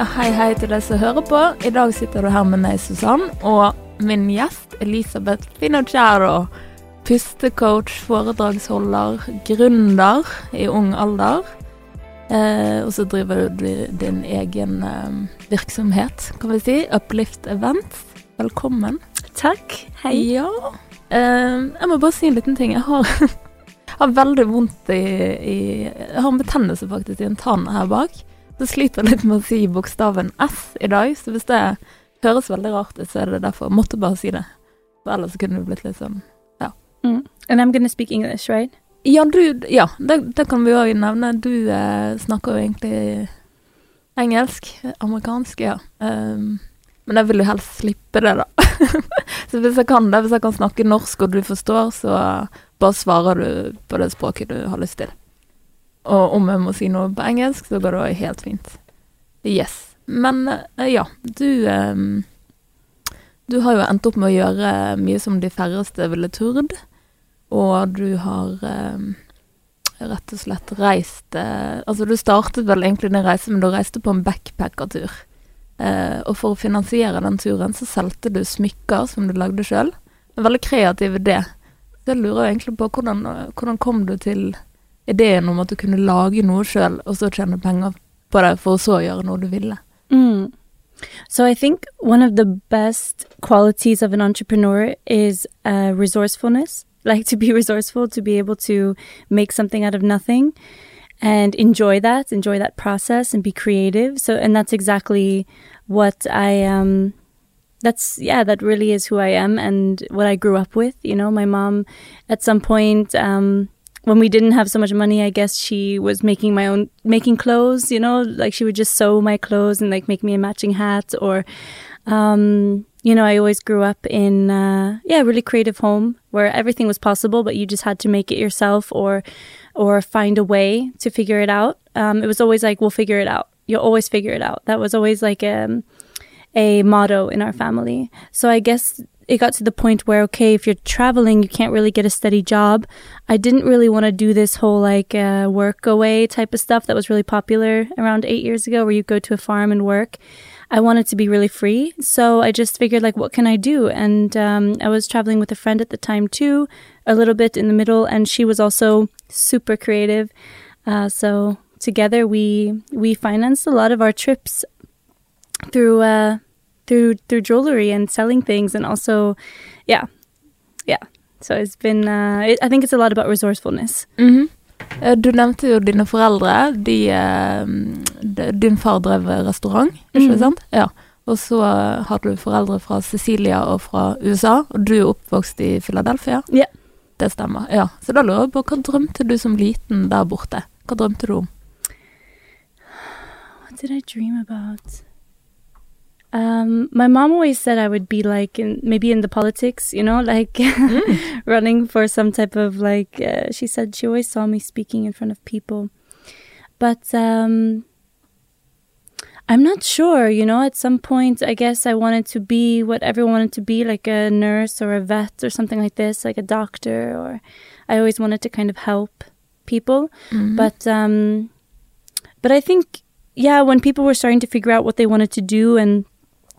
Ja, hei, hei til deg som hører på. I dag sitter du her med meg, Susann, og min gjest Elisabeth Finocchiaro. Pustecoach, foredragsholder, gründer i ung alder. Eh, og så driver du din egen eh, virksomhet, kan vi si. Uplift Events. Velkommen. Takk. Hei. Ja. Eh, jeg må bare si en liten ting. Jeg har, har veldig vondt i, i Jeg har en betennelse faktisk i en tann her bak. Så sliter jeg litt med å si bokstaven S i dag, så hvis det høres veldig rart ut, så er det derfor. Jeg måtte bare si det. For ellers kunne det blitt litt sånn ja. Mm. And I'm gonna speak English, right? Ja, du, ja det, det kan vi òg nevne. Du eh, snakker jo egentlig engelsk. Amerikansk, ja. Um, men jeg vil jo helst slippe det, da. så hvis jeg kan det, hvis jeg kan snakke norsk og du forstår, så bare svarer du på det språket du har lyst til. Og om jeg må si noe på engelsk, så går det helt fint. Yes. Men uh, ja, du um, Du har jo endt opp med å gjøre mye som de færreste ville tord. Og du har um, rett og slett reist uh, Altså, du startet vel egentlig din reise, men du reiste på en backpackertur. Uh, og for å finansiere den turen, så solgte du smykker som du lagde sjøl. En veldig kreativ idé. Så jeg lurer egentlig på hvordan, hvordan kom du til ideen om at du kunne lage noe sjøl, og så tjene penger på det, for så å gjøre noe du ville. Mm. So I think one of the best qualities of an entrepreneur is uh, resourcefulness. Like to be resourceful, to be able to make something out of nothing and enjoy that, enjoy that process and be creative. So, and that's exactly what I, um, that's, yeah, that really is who I am and what I grew up with. You know, my mom at some point, um, when we didn't have so much money, I guess she was making my own, making clothes, you know, like she would just sew my clothes and like make me a matching hat or, um, you know, I always grew up in, uh, yeah, a really creative home where everything was possible, but you just had to make it yourself or, or find a way to figure it out. Um, it was always like, we'll figure it out. You'll always figure it out. That was always like, um, a motto in our family. So I guess it got to the point where, okay, if you're traveling, you can't really get a steady job. I didn't really want to do this whole like uh, work away type of stuff that was really popular around eight years ago, where you go to a farm and work. I wanted to be really free. So I just figured, like, what can I do? And um, I was traveling with a friend at the time too, a little bit in the middle, and she was also super creative. Uh, so together we we financed a lot of our trips through uh, through through jewelry and selling things and also yeah yeah so it's been uh, it, I think it's a lot about resourcefulness mm -hmm. Du nevnte jo dine foreldre. De, de, din far drev restaurant, ikke mm -hmm. sant? Ja. Og så har du foreldre fra Cecilia og fra USA, og du er oppvokst i Philadelphia. Ja. Yeah. Det stemmer. ja. Så da lurer jeg på, hva drømte du som liten der borte? Hva drømte du om? What did I dream about? Um, my mom always said I would be like in, maybe in the politics, you know, like mm. running for some type of like. Uh, she said she always saw me speaking in front of people, but um, I'm not sure. You know, at some point, I guess I wanted to be what everyone wanted to be, like a nurse or a vet or something like this, like a doctor. Or I always wanted to kind of help people, mm-hmm. but um, but I think yeah, when people were starting to figure out what they wanted to do and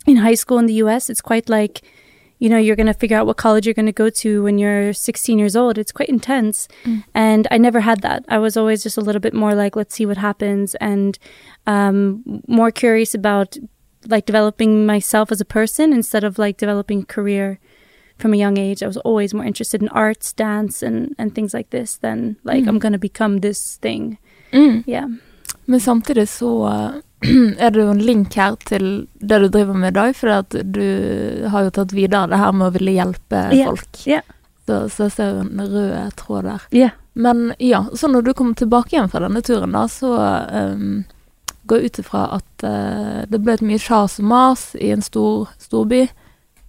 in high school in the US, it's quite like, you know, you're going to figure out what college you're going to go to when you're 16 years old. It's quite intense. Mm. And I never had that. I was always just a little bit more like, let's see what happens and um, more curious about like developing myself as a person instead of like developing a career from a young age. I was always more interested in arts, dance, and, and things like this than like, mm. I'm going to become this thing. Mm. Yeah. Men samtidig så er det jo en link her til det du driver med i dag, for at du har jo tatt videre det her med å ville hjelpe yeah. folk. Yeah. Så, så, jeg ser en rød tråd der. Yeah. Men ja, så når du kommer tilbake igjen fra denne turen, da, så um, går jeg ut ifra at uh, det ble et mye sjas og mas i en stor storby.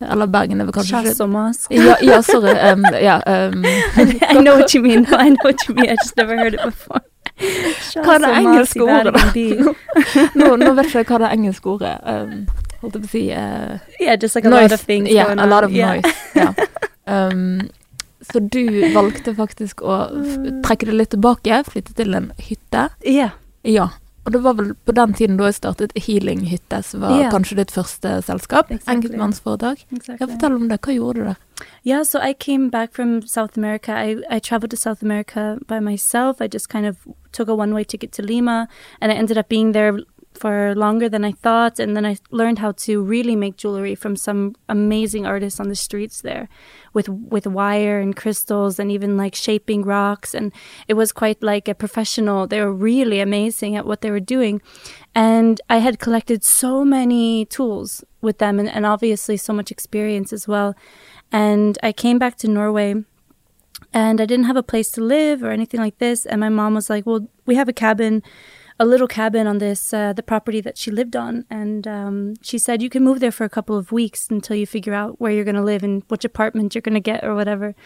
Eller Bergen er vel kanskje Sjas og mas. Ja, ja, sorry. Um, ja, um, I know what you mean. I know what you mean. I just never heard it before. Hva er det engelske ordet, da? nå, nå, vet jeg hva det engelske ordet um, Holdt jeg på å si uh, Yeah, just like a noise. lot of things yeah, a lot of yeah. noise. Yeah. Um, så du valgte faktisk å trekke det litt tilbake, flytte til en hytte. Yeah. Ja. Og det var vel på den tiden da jeg startet Healing-hytte, som var yeah. kanskje ditt første selskap? Exactly. Enkeltmannsforetak? Ja, Exactly. fortell om det. Hva gjorde du der? Yeah, so I came back from South America. I, I traveled to South America by myself. I just kind of took a one way ticket to Lima and I ended up being there for longer than I thought. And then I learned how to really make jewelry from some amazing artists on the streets there with, with wire and crystals and even like shaping rocks. And it was quite like a professional. They were really amazing at what they were doing. And I had collected so many tools with them and, and obviously so much experience as well. And I came back to Norway and I didn't have a place to live or anything like this. And my mom was like, Well, we have a cabin, a little cabin on this, uh, the property that she lived on. And um, she said, You can move there for a couple of weeks until you figure out where you're going to live and which apartment you're going to get or whatever.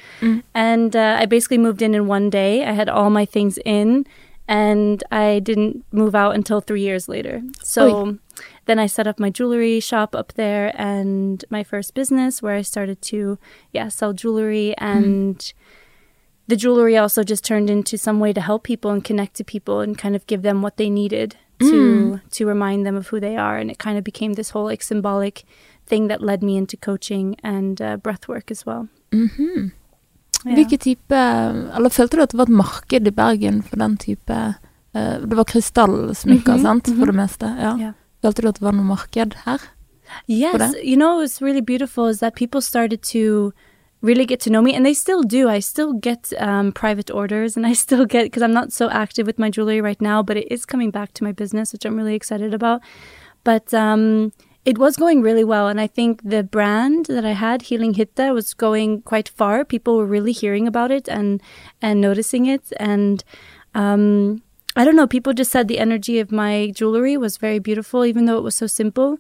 And uh, I basically moved in in one day. I had all my things in. And I didn't move out until three years later. So then I set up my jewelry shop up there and my first business where I started to, yeah, sell jewelry. And the jewelry also just turned into some way to help people and connect to people and kind of give them what they needed to to remind them of who they are. And it kind of became this whole like symbolic thing that led me into coaching and uh, breath work as well. Mhm. Yeah. Hvilke type Eller følte du at det var et marked i Bergen for den type eh, Det var krystallsmykker, Mhm, sant? mhm. For det meste. Ja. Yeah. Følte du at det var noe marked her? Yes, you know what's really beautiful is that people started to really get to know me, and they still do. I still get um, private orders, and I still get because I'm not so active with my jewelry right now, but it is coming back to my business, which I'm really excited about. But um, it was going really well, and I think the brand that I had, Healing Hitta, was going quite far. People were really hearing about it and and noticing it, and um, I don't know, people just said the energy of my jewelry was very beautiful, even though it was so simple.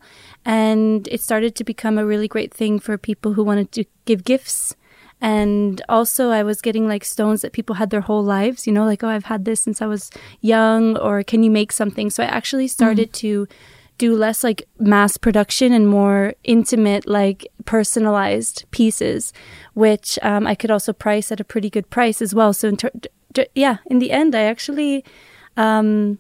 And it started to become a really great thing for people who wanted to give gifts. And also, I was getting like stones that people had their whole lives, you know, like, oh, I've had this since I was young, or can you make something? So I actually started to do less like mass production and more intimate, like personalized pieces, which um, I could also price at a pretty good price as well. So, in ter- yeah, in the end, I actually um,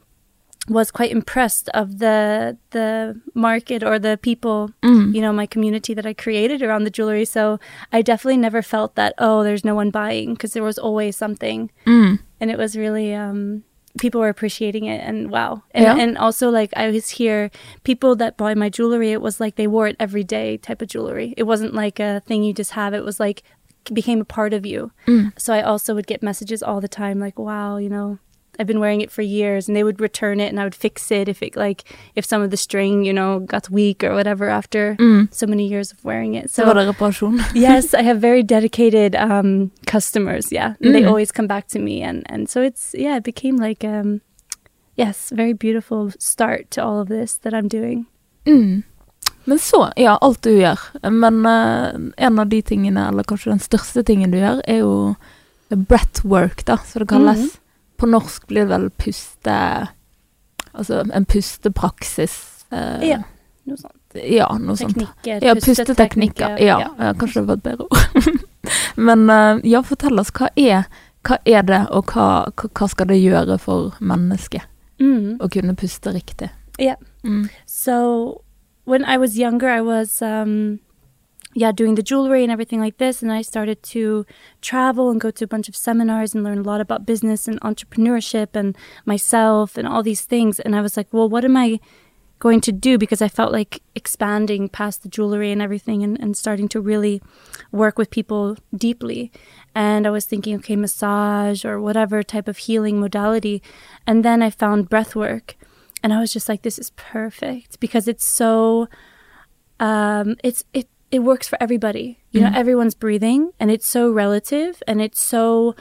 was quite impressed of the the market or the people, you know, my community that I created around the jewelry. So I definitely never felt that oh, there's no one buying because there was always something, Mm. and it was really um, people were appreciating it and wow, and, Yeah. and also like I was here, people that buy my jewelry, it was like they wore it every day type of jewelry. It wasn't like a thing you just have. It was like became a part of you. So I also would get messages all the time like, wow, you know, I've been wearing it for years and they would return it and I would fix it if it like if some of the string, you know, got weak or whatever after so many years of wearing it. So yes, I have very dedicated um customers, yeah. Mm. they Mm. always come back to me and and so it's yeah, it became like um yes, very beautiful start to all of this that I'm doing. Mm. Men så, ja, alt du gjør. Men uh, en av de tingene, eller kanskje den største tingen du gjør, er jo breathwork, da, som det kalles. Mhm. På norsk blir det vel puste... Altså en pustepraksis. eh, Ja, Noe sånt. Ja, noe sånt. Teknikker, Ja, pusteteknikker. Ja, ja, kanskje det var et bedre ord. Men eh, ja, fortell oss, hva er, hva er det, og hva- hva skal det gjøre for mennesket Mm. å kunne puste riktig? Yeah. Mm. So when I was younger, I was um, yeah doing the jewelry and everything like this, and I started to travel and go to a bunch of seminars and learn a lot about business and entrepreneurship and myself and all these things. And I was like, well, what am I going to do? Because I felt like expanding past the jewelry and everything, and, and starting to really work with people deeply. And I was thinking, okay, massage or whatever type of healing modality. And then I found breath work. And I was just like, this is perfect because it's so, um, it's, it, it works for everybody. You know, mm-hmm. everyone's breathing and it's so relative and it's so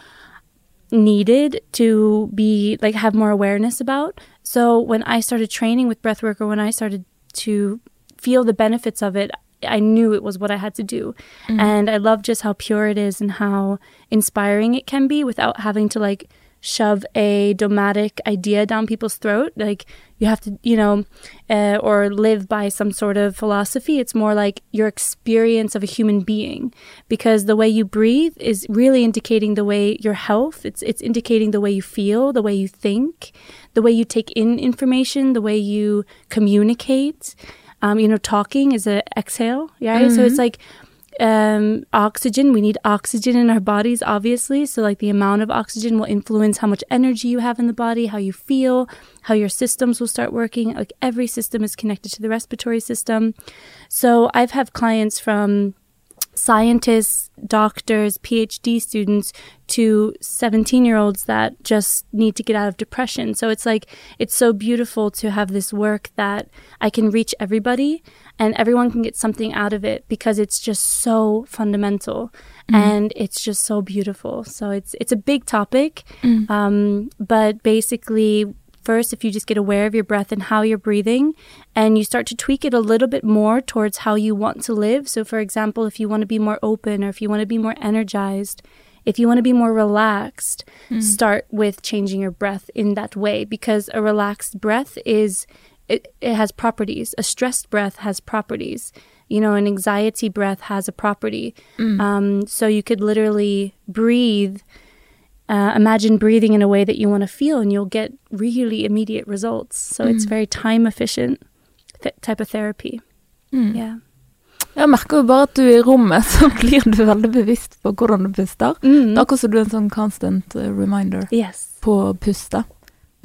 needed to be like have more awareness about. So when I started training with breathwork or when I started to feel the benefits of it, I knew it was what I had to do. Mm-hmm. And I love just how pure it is and how inspiring it can be without having to like shove a dogmatic idea down people's throat. Like you have to, you know, uh, or live by some sort of philosophy. It's more like your experience of a human being, because the way you breathe is really indicating the way your health. It's it's indicating the way you feel, the way you think, the way you take in information, the way you communicate. Um, you know, talking is a exhale, yeah. Mm-hmm. So it's like um, oxygen. We need oxygen in our bodies, obviously. So, like, the amount of oxygen will influence how much energy you have in the body, how you feel, how your systems will start working. Like, every system is connected to the respiratory system. So, I've had clients from scientists, doctors, PhD students to 17 year olds that just need to get out of depression. So it's like, it's so beautiful to have this work that I can reach everybody and everyone can get something out of it because it's just so fundamental mm. and it's just so beautiful. So it's, it's a big topic. Mm. Um, but basically, first if you just get aware of your breath and how you're breathing and you start to tweak it a little bit more towards how you want to live. So, for example, if you want to be more open or if you want to be more energized, if you want to be more relaxed, mm. start with changing your breath in that way because a relaxed breath is it, it has properties. A stressed breath has properties. You know, an anxiety breath has a property. Mm. Um, so you could literally breathe uh, imagine breathing in a way that you want to feel and you'll get really immediate results. So mm. it's very time efficient th- type of therapy. Mm. Yeah. Jeg merker jo bare at du i rommet så blir du veldig bevisst på hvordan du puster. Mm. Det er akkurat som du er en sånn constant uh, reminder yes. på å puste.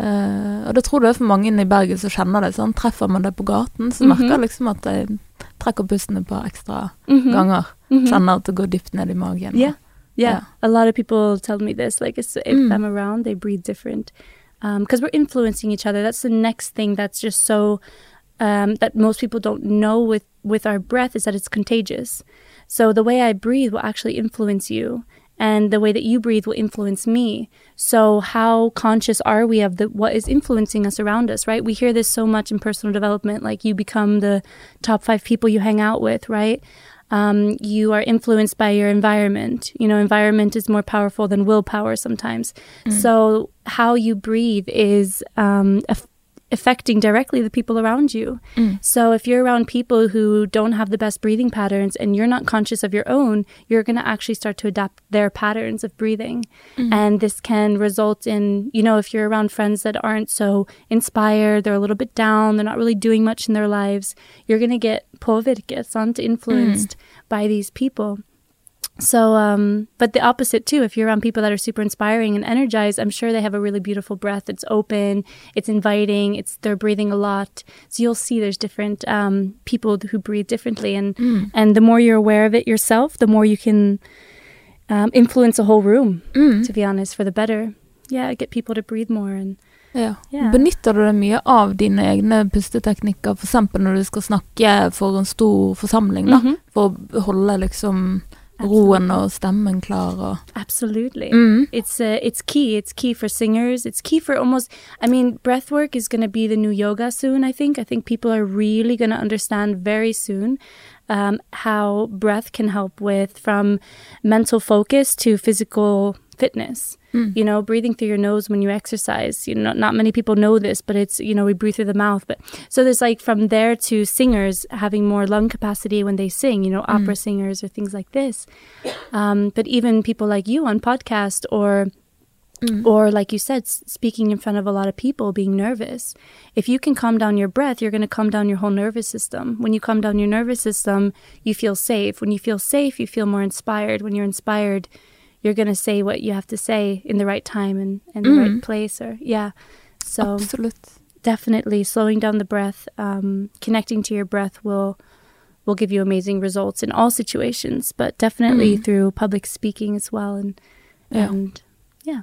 Uh, og det tror jeg for mange i Bergen som kjenner det. Sånn, treffer man det på gaten, så merker jeg -hmm. liksom at jeg trekker pusten et par ekstra -hmm. ganger. -hmm. Kjenner at det går dypt ned i magen. Yeah. Yeah, yeah. a lot of people tell me this. Like, if mm. I'm around, they breathe different because um, we're influencing each other. That's the next thing that's just so um, that most people don't know with with our breath is that it's contagious. So the way I breathe will actually influence you, and the way that you breathe will influence me. So how conscious are we of the what is influencing us around us? Right? We hear this so much in personal development, like you become the top five people you hang out with, right? um, you are influenced by your environment. You know, environment is more powerful than willpower sometimes. Mm. So, how you breathe is um, affecting directly the people around you. Mm. So if you're around people who don't have the best breathing patterns and you're not conscious of your own, you're going to actually start to adapt their patterns of breathing. Mm. And this can result in, you know, if you're around friends that aren't so inspired, they're a little bit down, they're not really doing much in their lives, you're going to get påvirket, influenced mm. by these people. So, um, but the opposite too. If you're around people that are super inspiring and energized, I'm sure they have a really beautiful breath. It's open, it's inviting, it's they're breathing a lot. So you'll see there's different um, people who breathe differently, and mm. and the more you're aware of it yourself, the more you can um, influence a whole room. Mm. To be honest, for the better. Yeah, get people to breathe more and. Ja. Yeah. Benytter du deg mye av dine egne pusteteknikker, f.eks. når du skal snakke for en stor forsamling, da, mm -hmm. for å holde liksom roen og stemmen klar og Absolutely. Mm. It's uh, it's key. It's key for singers. It's key for almost I mean, breathwork is going to be the new yoga soon, I think. I think people are really going to understand very soon um, how breath can help with from mental focus to physical fitness. Mm. You know, breathing through your nose when you exercise. You know, not many people know this, but it's, you know, we breathe through the mouth. But so there's like from there to singers having more lung capacity when they sing, you know, mm. opera singers or things like this. Um, but even people like you on podcast or Mm. Or, like you said, speaking in front of a lot of people, being nervous. If you can calm down your breath, you're going to calm down your whole nervous system. When you calm down your nervous system, you feel safe. When you feel safe, you feel more inspired. When you're inspired, you're going to say what you have to say in the right time and, and the right mm. place or yeah so Absolute. definitely slowing down the breath um, connecting to your breath will will give you amazing results in all situations but definitely mm. through public speaking as well and yeah. and yeah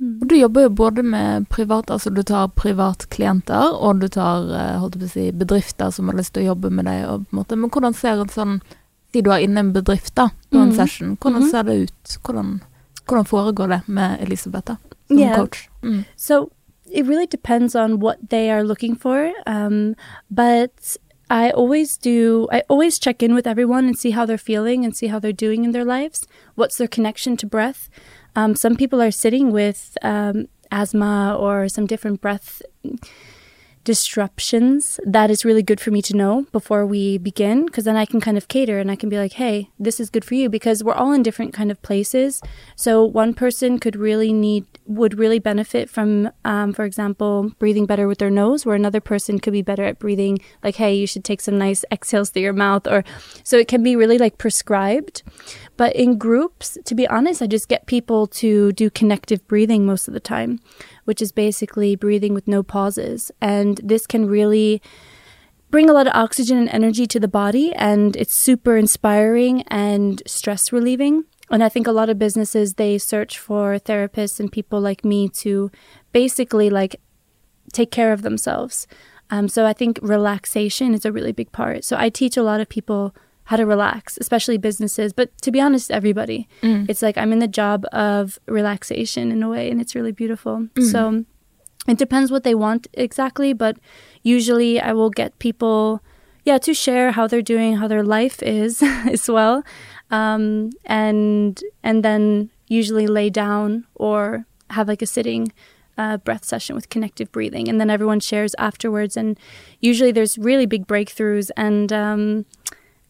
mm. Du jobber jo både med privat, altså du tar privatklienter, og du tar eh, holdt på å si, bedrifter som har lyst til å jobbe med deg. Og på en måte. Men hvordan ser en sånn Si du har inne en bedrift da, på en mm. session. Hvordan mm-hmm. ser det ut? Hvordan, hvordan foregår det med Elisabeth da, som yeah. coach? Mm. So it really depends on what they are looking for. Um, but I always do, I always check in with everyone and see how they're feeling and see how they're doing in their lives. What's their connection to breath? Um, some people are sitting with um, asthma or some different breath disruptions, that is really good for me to know before we begin because then I can kind of cater and I can be like, hey, this is good for you because we're all in different kind of places. So one person could really need, would really benefit from, um, for example, breathing better with their nose, where another person could be better at breathing, like, hey, you should take some nice exhales through your mouth. Or so it can be really like prescribed. But in groups, to be honest, I just get people to do connective breathing most of the time which is basically breathing with no pauses. And this can really bring a lot of oxygen and energy to the body, and it's super inspiring and stress relieving. And I think a lot of businesses they search for therapists and people like me to basically like take care of themselves. Um, so I think relaxation is a really big part. So I teach a lot of people how to relax, especially businesses, but to be honest, everybody. Mm. It's like I'm in the job of relaxation in a way, and it's really beautiful. Mm. So it depends what they want exactly, but usually I will get people, yeah, to share how they're doing, how their life is as well, um, and and then usually lay down or have like a sitting uh, breath session with connective breathing, and then everyone shares afterwards. And usually there's really big breakthroughs, and um,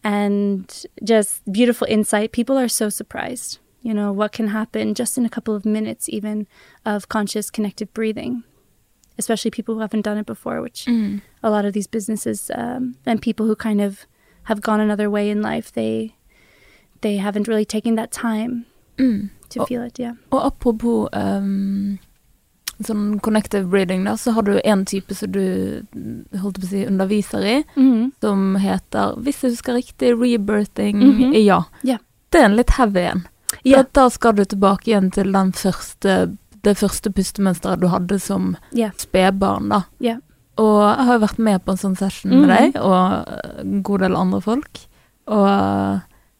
and just beautiful insight. People are so surprised, you know, what can happen just in a couple of minutes, even of conscious connected breathing, especially people who haven't done it before, which mm. a lot of these businesses um, and people who kind of have gone another way in life, they they haven't really taken that time mm. to feel it. Yeah. Og apropos um, sånn connective breeding, da, så har du en type som du holdt på å si underviser i, mm. som heter, hvis jeg husker riktig, rebirthing mm -hmm. ja. Yeah. Det er en litt heavy en. Yeah. Da skal du tilbake igjen til den første, det første pustemønsteret du hadde som yeah. spedbarn, da. Yeah. Og jeg har jo vært med på en sånn session mm -hmm. med deg, og en god del andre folk. Og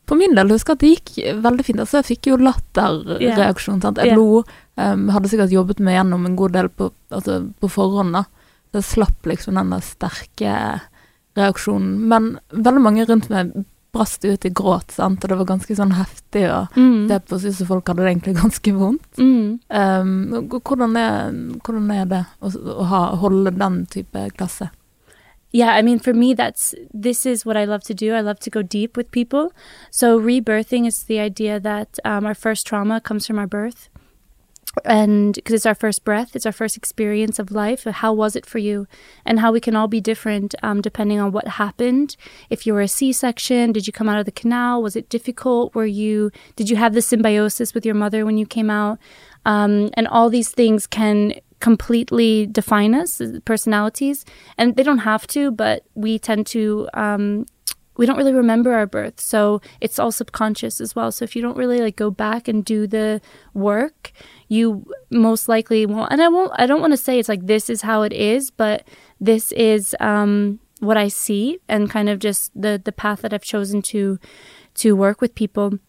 på min del husker jeg at det gikk veldig fint. Altså, jeg fikk jo latterreaksjon. sant? Jeg lo. Um, hadde sikkert jobbet meg gjennom en god del på, altså, på forhånd, da. Så jeg slapp liksom den der sterke reaksjonen. Men veldig mange rundt meg brast ut i gråt, sant, og det var ganske sånn heftig Og mm. det på. Syntes folk hadde det egentlig ganske vondt. Mm. Um, hvordan, er, hvordan, er, det å, å ha, holde den type klasse? Yeah, I mean, for me, that's this is what I love to do. I love to go deep with people. So, rebirthing is the idea that um, our first trauma comes from our birth. And because it's our first breath, it's our first experience of life. How was it for you? And how we can all be different um, depending on what happened. If you were a C section, did you come out of the canal? Was it difficult? Were you, did you have the symbiosis with your mother when you came out? Um, and all these things can completely define us, personalities. And they don't have to, but we tend to um, we don't really remember our birth so it's all subconscious as well so if you don't really like go back and do the work you most likely won't and i won't i don't want to say it's like this is how it is but this is um what i see and kind of just the the path that i've chosen to to work with people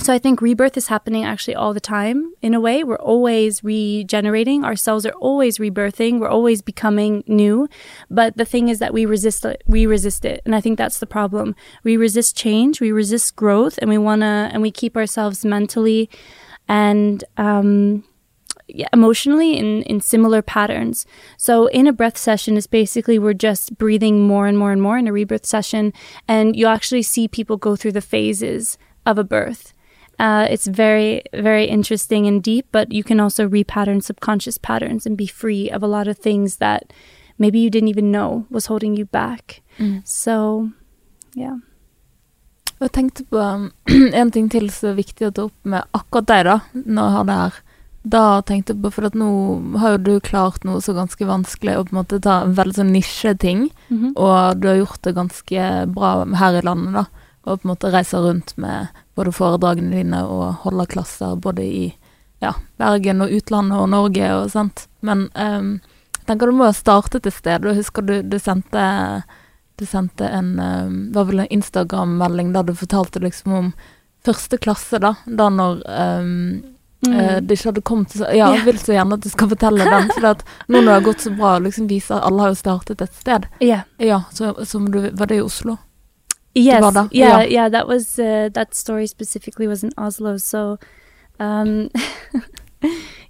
so I think rebirth is happening actually all the time in a way. We're always regenerating. Our cells are always rebirthing. We're always becoming new. But the thing is that we resist it. We resist it. And I think that's the problem. We resist change. We resist growth and we want to, and we keep ourselves mentally and, um, yeah, emotionally in, in similar patterns. So in a breath session is basically we're just breathing more and more and more in a rebirth session. And you actually see people go through the phases of a birth. Uh, it's very, very interesting and deep, but you can also repattern subconscious patterns and be free of a lot of things that maybe you didn't even know was holding you back. Mm. So, yeah. Jeg tenkte på um, en ting til som er viktig å ta opp med akkurat deg, da, når jeg har det her. Da tenkte jeg på, for at nå har jo du klart noe så ganske vanskelig å på en måte ta en veldig sånn nisjeting, mm -hmm. og du har gjort det ganske bra her i landet, da. Og på en måte reiser rundt med både foredragene dine og holder klasser både i ja, Bergen og utlandet og Norge og sånt. Men um, jeg tenker du må ha startet et sted. Og husker du du sendte, du sendte en uh, var vel en Instagram-melding der du fortalte liksom om første klasse, da. Da når um, Mm. Uh, det ikke hadde kommet så Ja, jeg vil så gjerne at du skal fortelle den, for at nå når det har gått så bra, liksom viser at alle har jo startet et sted. yeah. Ja, så, så du, var det i Oslo? Yes. var det, Yeah, ja. yeah. That was uh, that story specifically was in Oslo. So, um,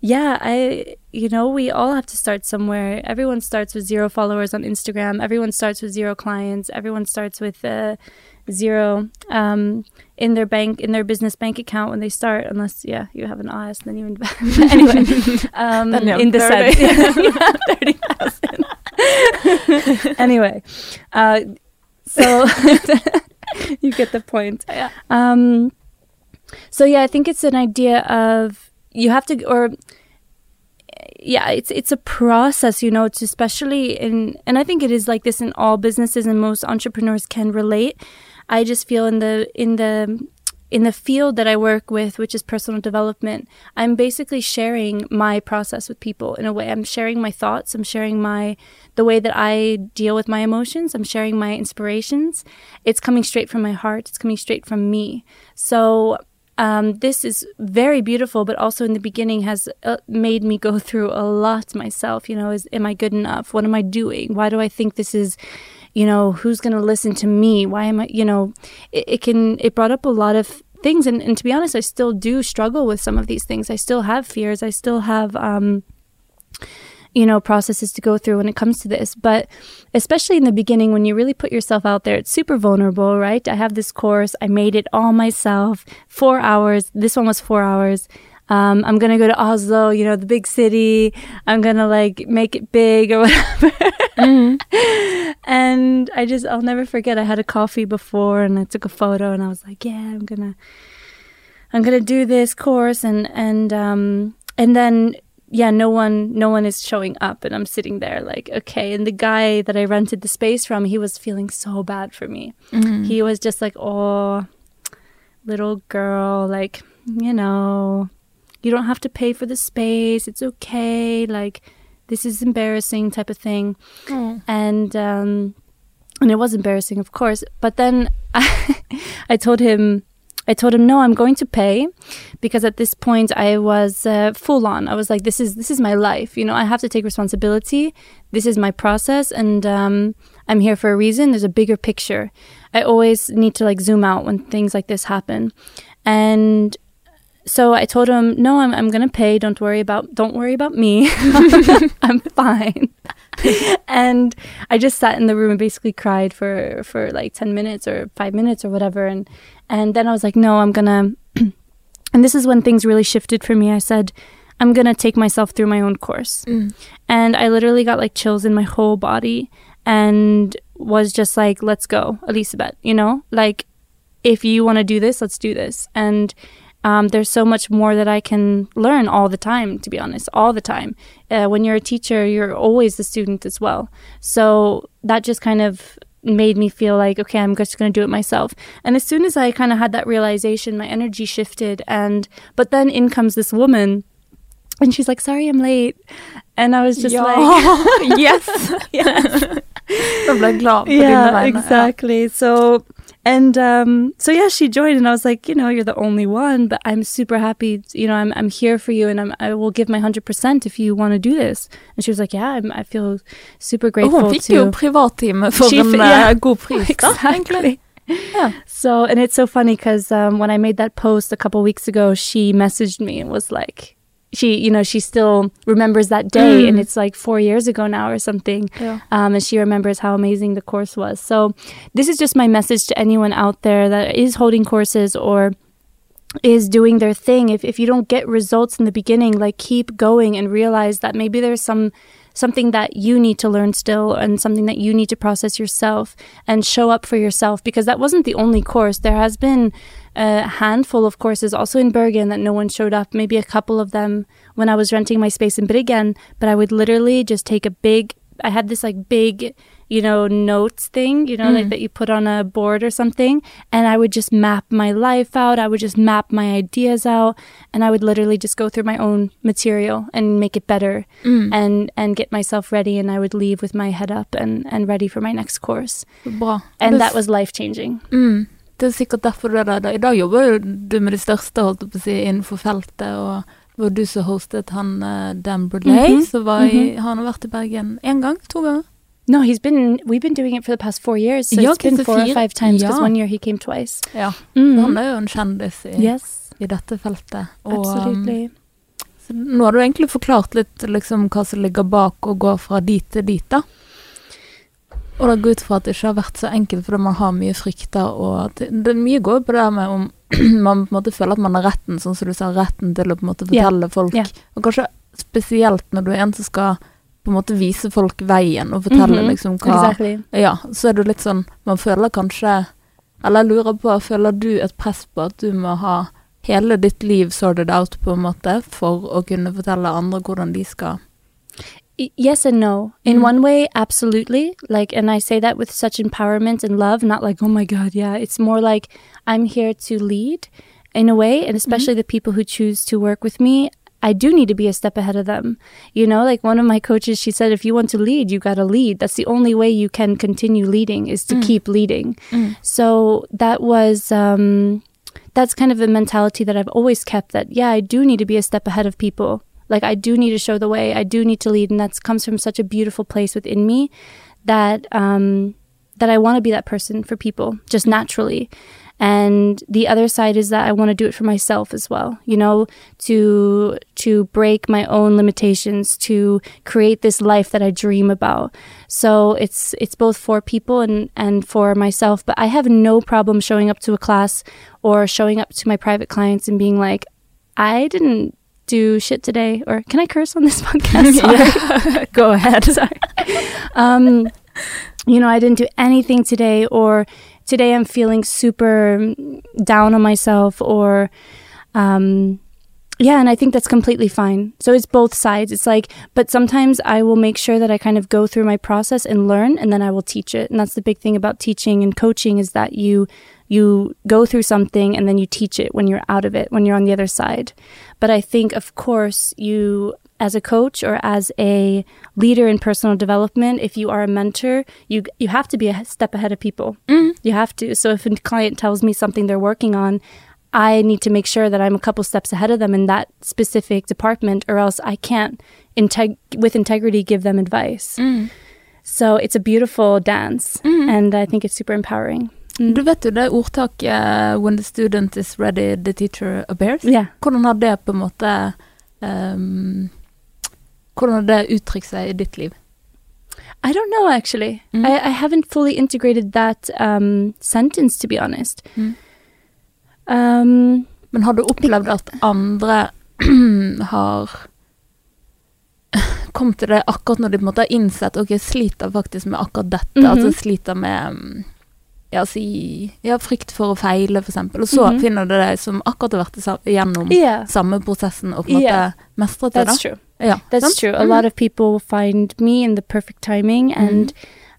yeah, I you know we all have to start somewhere. Everyone starts with zero followers on Instagram. Everyone starts with zero clients. Everyone starts with uh, zero um, in their bank in their business bank account when they start. Unless yeah, you have an AS, then you invest. anyway, um, have in the 30. sense, you have thirty thousand. anyway, uh, so you get the point. Yeah. Um, so yeah, I think it's an idea of you have to, or yeah, it's it's a process, you know, to especially in, and I think it is like this in all businesses, and most entrepreneurs can relate. I just feel in the in the in the field that I work with, which is personal development, I'm basically sharing my process with people in a way. I'm sharing my thoughts. I'm sharing my the way that I deal with my emotions. I'm sharing my inspirations. It's coming straight from my heart. It's coming straight from me. So um, this is very beautiful, but also in the beginning has uh, made me go through a lot myself. You know, is am I good enough? What am I doing? Why do I think this is? You know, who's going to listen to me? Why am I? You know, it, it can. It brought up a lot of things, and, and to be honest, I still do struggle with some of these things. I still have fears. I still have. Um, you know, processes to go through when it comes to this. But especially in the beginning, when you really put yourself out there, it's super vulnerable, right? I have this course, I made it all myself, four hours. This one was four hours. Um, I'm gonna go to Oslo, you know, the big city. I'm gonna like make it big or whatever. and I just, I'll never forget. I had a coffee before, and I took a photo, and I was like, yeah, I'm gonna, I'm gonna do this course, and and um, and then yeah, no one no one is showing up and I'm sitting there like, okay. And the guy that I rented the space from, he was feeling so bad for me. Mm. He was just like, "Oh, little girl, like, you know, you don't have to pay for the space. It's okay. Like, this is embarrassing type of thing." Mm. and um, and it was embarrassing, of course. But then I, I told him, I told him, no, I'm going to pay, because at this point I was uh, full on. I was like, this is this is my life. You know, I have to take responsibility. This is my process, and um, I'm here for a reason. There's a bigger picture. I always need to like zoom out when things like this happen, and so I told him, no, I'm I'm gonna pay. Don't worry about don't worry about me. I'm fine. and I just sat in the room and basically cried for for like 10 minutes or 5 minutes or whatever and and then I was like no I'm going to and this is when things really shifted for me I said I'm going to take myself through my own course Mm. and I literally got like chills in my whole body and was just like let's go Elisabeth you know like if you want to do this let's do this and um, there's so much more that I can learn all the time, to be honest, all the time. Uh, when you're a teacher, you're always the student as well. So that just kind of made me feel like, okay, I'm just going to do it myself. And as soon as I kind of had that realization, my energy shifted. And, but then in comes this woman and she's like, sorry, I'm late. And I was just ja. like, yes! yes. Jeg ble glad på dine yeah, exactly. So, and um, so yeah, she joined, and I was like, you know, you're the only one, but I'm super happy. You know, I'm I'm here for you, and I'm I will give my hundred percent if you want to do this. And she was like, yeah, I'm, I feel super grateful fikk jo to. privattime for She en yeah. god pris. Exactly. Yeah. So, and it's so funny because um, when I made that post a couple weeks ago, she messaged me and was like, she, you know, she still remembers that day, Mm. and it's like four years ago now or something. Ja. um, and she remembers how amazing the course was. So, this is just my message to anyone out there that is holding courses or is doing their thing. If if you don't get results in the beginning, like keep going and realize that maybe there's some something that you need to learn still and something that you need to process yourself and show up for yourself because that wasn't the only course. There has been a handful of courses also in Bergen that no one showed up, maybe a couple of them when I was renting my space in Bryggen, but I would literally just take a big I had this like big, you know, notes thing, you know, like Mm. that you put on a board or something, and I would just map my life out. I would just map my ideas out, and I would literally just go through my own material and make it better Mm. and and get myself ready and I would leave with my head up and and ready for my next course. Bra. And that was life-changing. Mm. Det er sikkert derfor du er der. I dag jobber du med de største holdt på å si, innenfor feltet, og var du som hostet han eh, Dan Bruley, Mhm, så var i, mhm. han har vært i Bergen én gang? To ganger? No, he's been. We've been doing it for the past four years. So Ja, it's been four or five times. Because ja. one year he came twice. Ja. Mhm. Han er jo en kjendis i, Yes, i dette feltet. Og, um, nå har du egentlig forklart litt liksom, hva som ligger bak å gå fra dit til dit, da. Og det går ut fra at det ikke har vært så enkelt fordi man har mye frykter, og det, det mye går på det med om man på en måte føler at man har retten, sånn som du sa, retten til å på en måte fortelle fortelle folk. Yeah. Og kanskje spesielt når du er en som skal på en måte vise folk veien og fortelle Mhm, liksom hva Exactly. Ja, så er det litt sånn Man føler kanskje Eller jeg lurer på, føler du et press på at du må ha hele ditt liv sorted out, på en måte, for å kunne fortelle andre hvordan de skal Yes and no. In Mm. one way, absolutely. Like, and I say that with such empowerment and love, not like, oh my God, yeah. It's more like I'm here to lead in a way, and especially the people who choose to work with me. I do need to be a step ahead of them. You know, like one of my coaches, she said, if you want to lead, you got to lead. That's the only way you can continue leading is to Mm. keep leading. Mm. So that was, um, that's kind of the mentality that I've always kept that, yeah, I do need to be a step ahead of people. Like I do need to show the way. I do need to lead. And that comes from such a beautiful place within me that, um, that I want to be that person for people just naturally. And the other side is that I want to do it for myself as well, you know, to, to break my own limitations, to create this life that I dream about. So it's, it's both for people and, and for myself, but I have no problem showing up to a class or showing up to my private clients and being like, I didn't do shit today, or can I curse on this podcast? Go ahead. Sorry. Um, you know, I didn't do anything today, or today I'm feeling super down on myself, or, um, yeah, and I think that's completely fine. So it's both sides. It's like, but sometimes I will make sure that I kind of go through my process and learn, and then I will teach it. And that's the big thing about teaching and coaching is that you you go through something and then you teach it when you're out of it, when you're on the other side. But I think, of course, you as a coach or as a leader in personal development, if you are a mentor, you you have to be a step ahead of people. Mm. You have to. So if a client tells me something they're working on, I need to make sure that I'm a couple steps ahead of them in that specific department, or else I can't integ- with integrity give them advice. Mm. So it's a beautiful dance, Mm. and I think it's super empowering. Mm. Du vet jo det ordtaket 'When the student is ready, the teacher appears'. Yeah. Hvordan har det på en måte ehm, Hvordan har det uttrykt seg i ditt liv? I don't know actually. Mm. I, I haven't fully integrated that um, sentence to be honest. Mm. Um, Men har du opplevd at andre har kommet til det akkurat når de på en måte har innsett Ok, jeg sliter faktisk med akkurat dette. Mhm. Altså sliter med mm, ja, si, ja, frykt for å feile, eksempel. Og så Mhm. finner du deg som akkurat har vært gjennom yeah, samme prosessen og på en måte Yeah. mestret det. that's da. true. Ja, That's true. A lot of people find me in the perfect timing and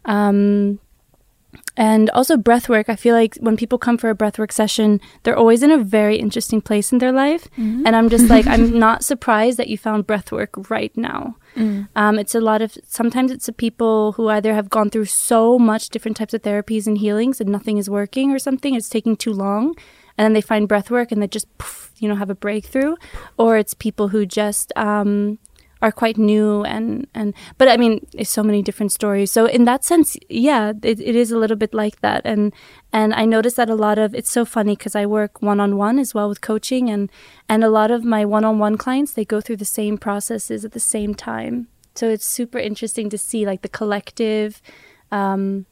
um and also breath work. I feel like when people come for a breathwork session, they're always in a very interesting place in their life. Mhm. And I'm just like, I'm not surprised that you found breathwork right now. Mm. Um, it's a lot of sometimes it's the people who either have gone through so much different types of therapies and healings and nothing is working or something. It's taking too long, and then they find breath work and they just poof, you know have a breakthrough. Or it's people who just um, are quite new and and but I mean, it's so many different stories. So in that sense, yeah, it, it is a little bit like that. And and I notice that a lot of it's so funny because I work one on one as well with coaching and and a lot of my one on one clients they go through the same processes at the same time. So it's super interesting to see like the collective um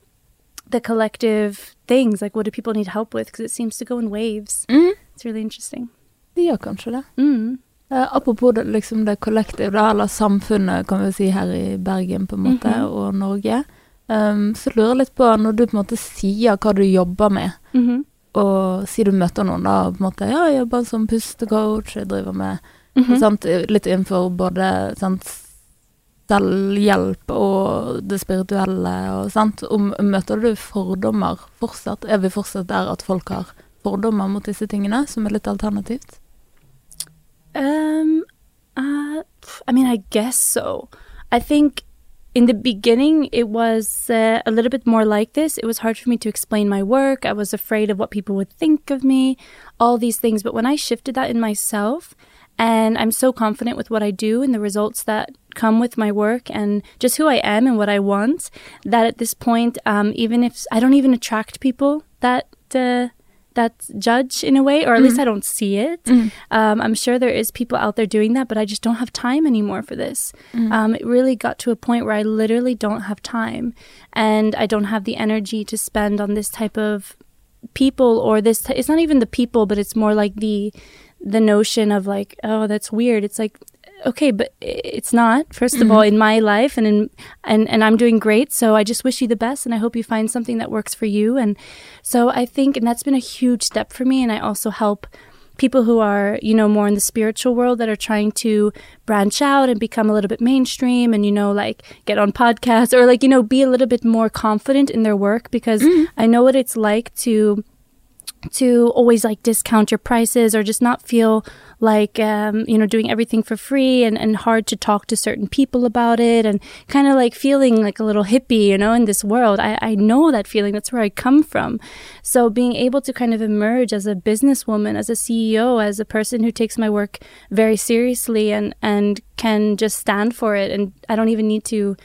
the collective things like what do people need help with because it seems to go in waves. Mm. It's really interesting. Gjør kanskje det. Mm. Eh, apropos det, liksom det kollektive, da, eller samfunnet, kan vi si, her i Bergen på en måte, Mhm. og Norge. Um, så lurer jeg litt på, når du på en måte sier hva du jobber med, Mhm. og sier du møter noen da, og på en måte, ja, jeg jobber som pustecoach, jeg driver med, Mhm. sant, litt innenfor både, sant, selvhjelp og det spirituelle, og sant, om, møter du fordommer fortsatt? Er vi fortsatt der at folk har fordommer mot disse tingene, som er litt alternativt? Um, uh, I mean, I guess so. I think in the beginning it was uh, a little bit more like this. It was hard for me to explain my work. I was afraid of what people would think of me, all these things. But when I shifted that in myself And I'm so confident with what I do and the results that come with my work and just who I am and what I want that at this point, um, even if I don't even attract people that uh, that judge in a way, or at least I don't see it. Um, I'm sure there is people out there doing that, but I just don't have time anymore for this. Um, it really got to a point where I literally don't have time, and I don't have the energy to spend on this type of people or this. T- it's not even the people, but it's more like the the notion of like, oh, that's weird. It's like okay, but it's not. 1st of all, mm-hmm. in my life, and in and and I'm doing great. So I just wish you the best, and I hope you find something that works for you. And so I think, and that's been a huge step for me. And I also help people who are you know more in the spiritual world that are trying to branch out and become a little bit mainstream and you know like get on podcasts or like you know be a little bit more confident in their work because mm. I know what it's like to to always like discount your prices or just not feel like um, you know doing everything for free and, and hard to talk to certain people about it and kind of like feeling like a little hippie you know in this world. I, I know that feeling. That's where i come from. So being able to kind of emerge as a businesswoman as a ceo as a person who takes my work very seriously and and can just stand for it and i don't even need to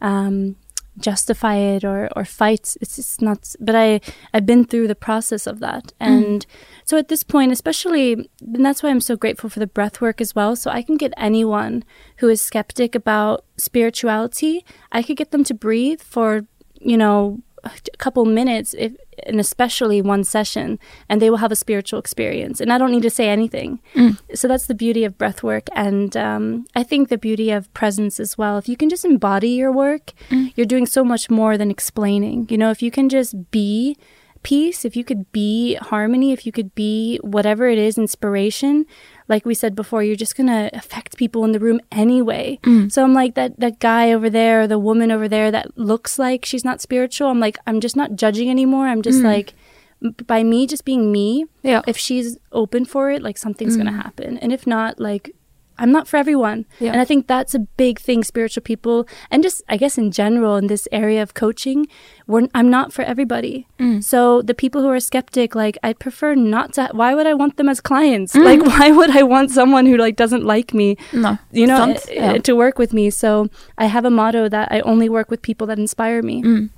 um, justify it or or fight it's just not but i i've been through the process of that. Mm. And so at this point especially and that's why i'm so grateful for the breath work as well. So i can get anyone who is skeptic about spirituality i could get them to breathe for you know a couple minutes if and especially one session and they will have a spiritual experience. And i don't need to say anything. So that's the beauty of breath work. And um, i think the beauty of presence as well. If you can just embody your work you're doing so much more than explaining. You know if you can just be peace if you could be harmony if you could be whatever it is inspiration like we said before you're just going to affect people in the room anyway. Mm. So i'm like that that guy over there or the woman over there that looks like she's not spiritual i'm like i'm just not judging anymore. I'm just mm. like by me just being me yeah. if she's open for it like something's going to mm. happen. And if not like i'm not for everyone Yeah. and i think that's a big thing spiritual people and just i guess in general in this area of coaching we're, i'm not for everybody so the people who are skeptic like i prefer not to why would i want them as clients like why would i want someone who like doesn't like me No. you know Sant? uh, Ja. to work with me so i have a motto that i only work with people that inspire me Mm.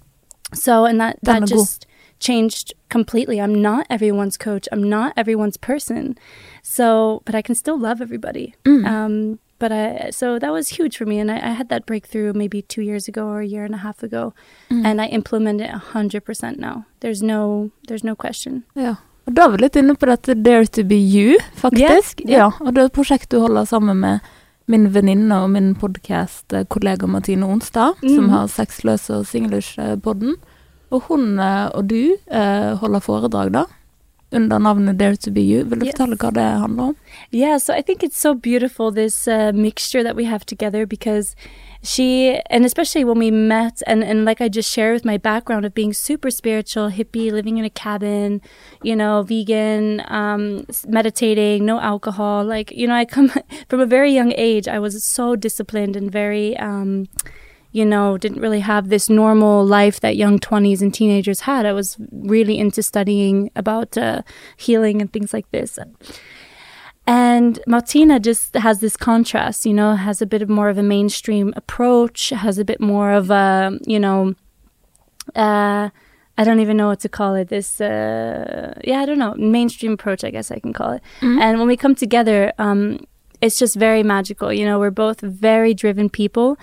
so and that that just changed completely i'm not everyone's coach i'm not everyone's person so but i can still love everybody Mm. um but I, so that was huge for me, and I, I had that breakthrough maybe two years ago or a year and a half ago, Mm. and I implement it hundred percent now. There's no, there's no question. Ja. Og da er vi litt inne på dette Dare to be you, faktisk. Ja, yeah. Ja, og det er et prosjekt du holder sammen med min venninne og min podkast-kollega Martine Onstad, som Mhm. har Sexløse og Singlish-podden. Og hun eh, og du eh, holder foredrag, da, under navnet Dare to be you. Vil du Yes. fortelle hva det handler om? Yeah, so I think it's so beautiful this uh, mixture that we have together because she, and especially when we met, and, and like I just shared with my background of being super spiritual, hippie, living in a cabin, you know, vegan, um, meditating, no alcohol. Like, you know, I come from a very young age, I was so disciplined and very, um, you know, didn't really have this normal life that young 20s and teenagers had. I was really into studying about uh, healing and things like this. And Martina just has this contrast, you know, has a bit of more of a mainstream approach, has a bit more of a, you know, uh, I don't even know what to call it. This, uh, yeah, I don't know, mainstream approach, I guess I can call it. And when we come together, um, it's just very magical. You know, we're both very driven people,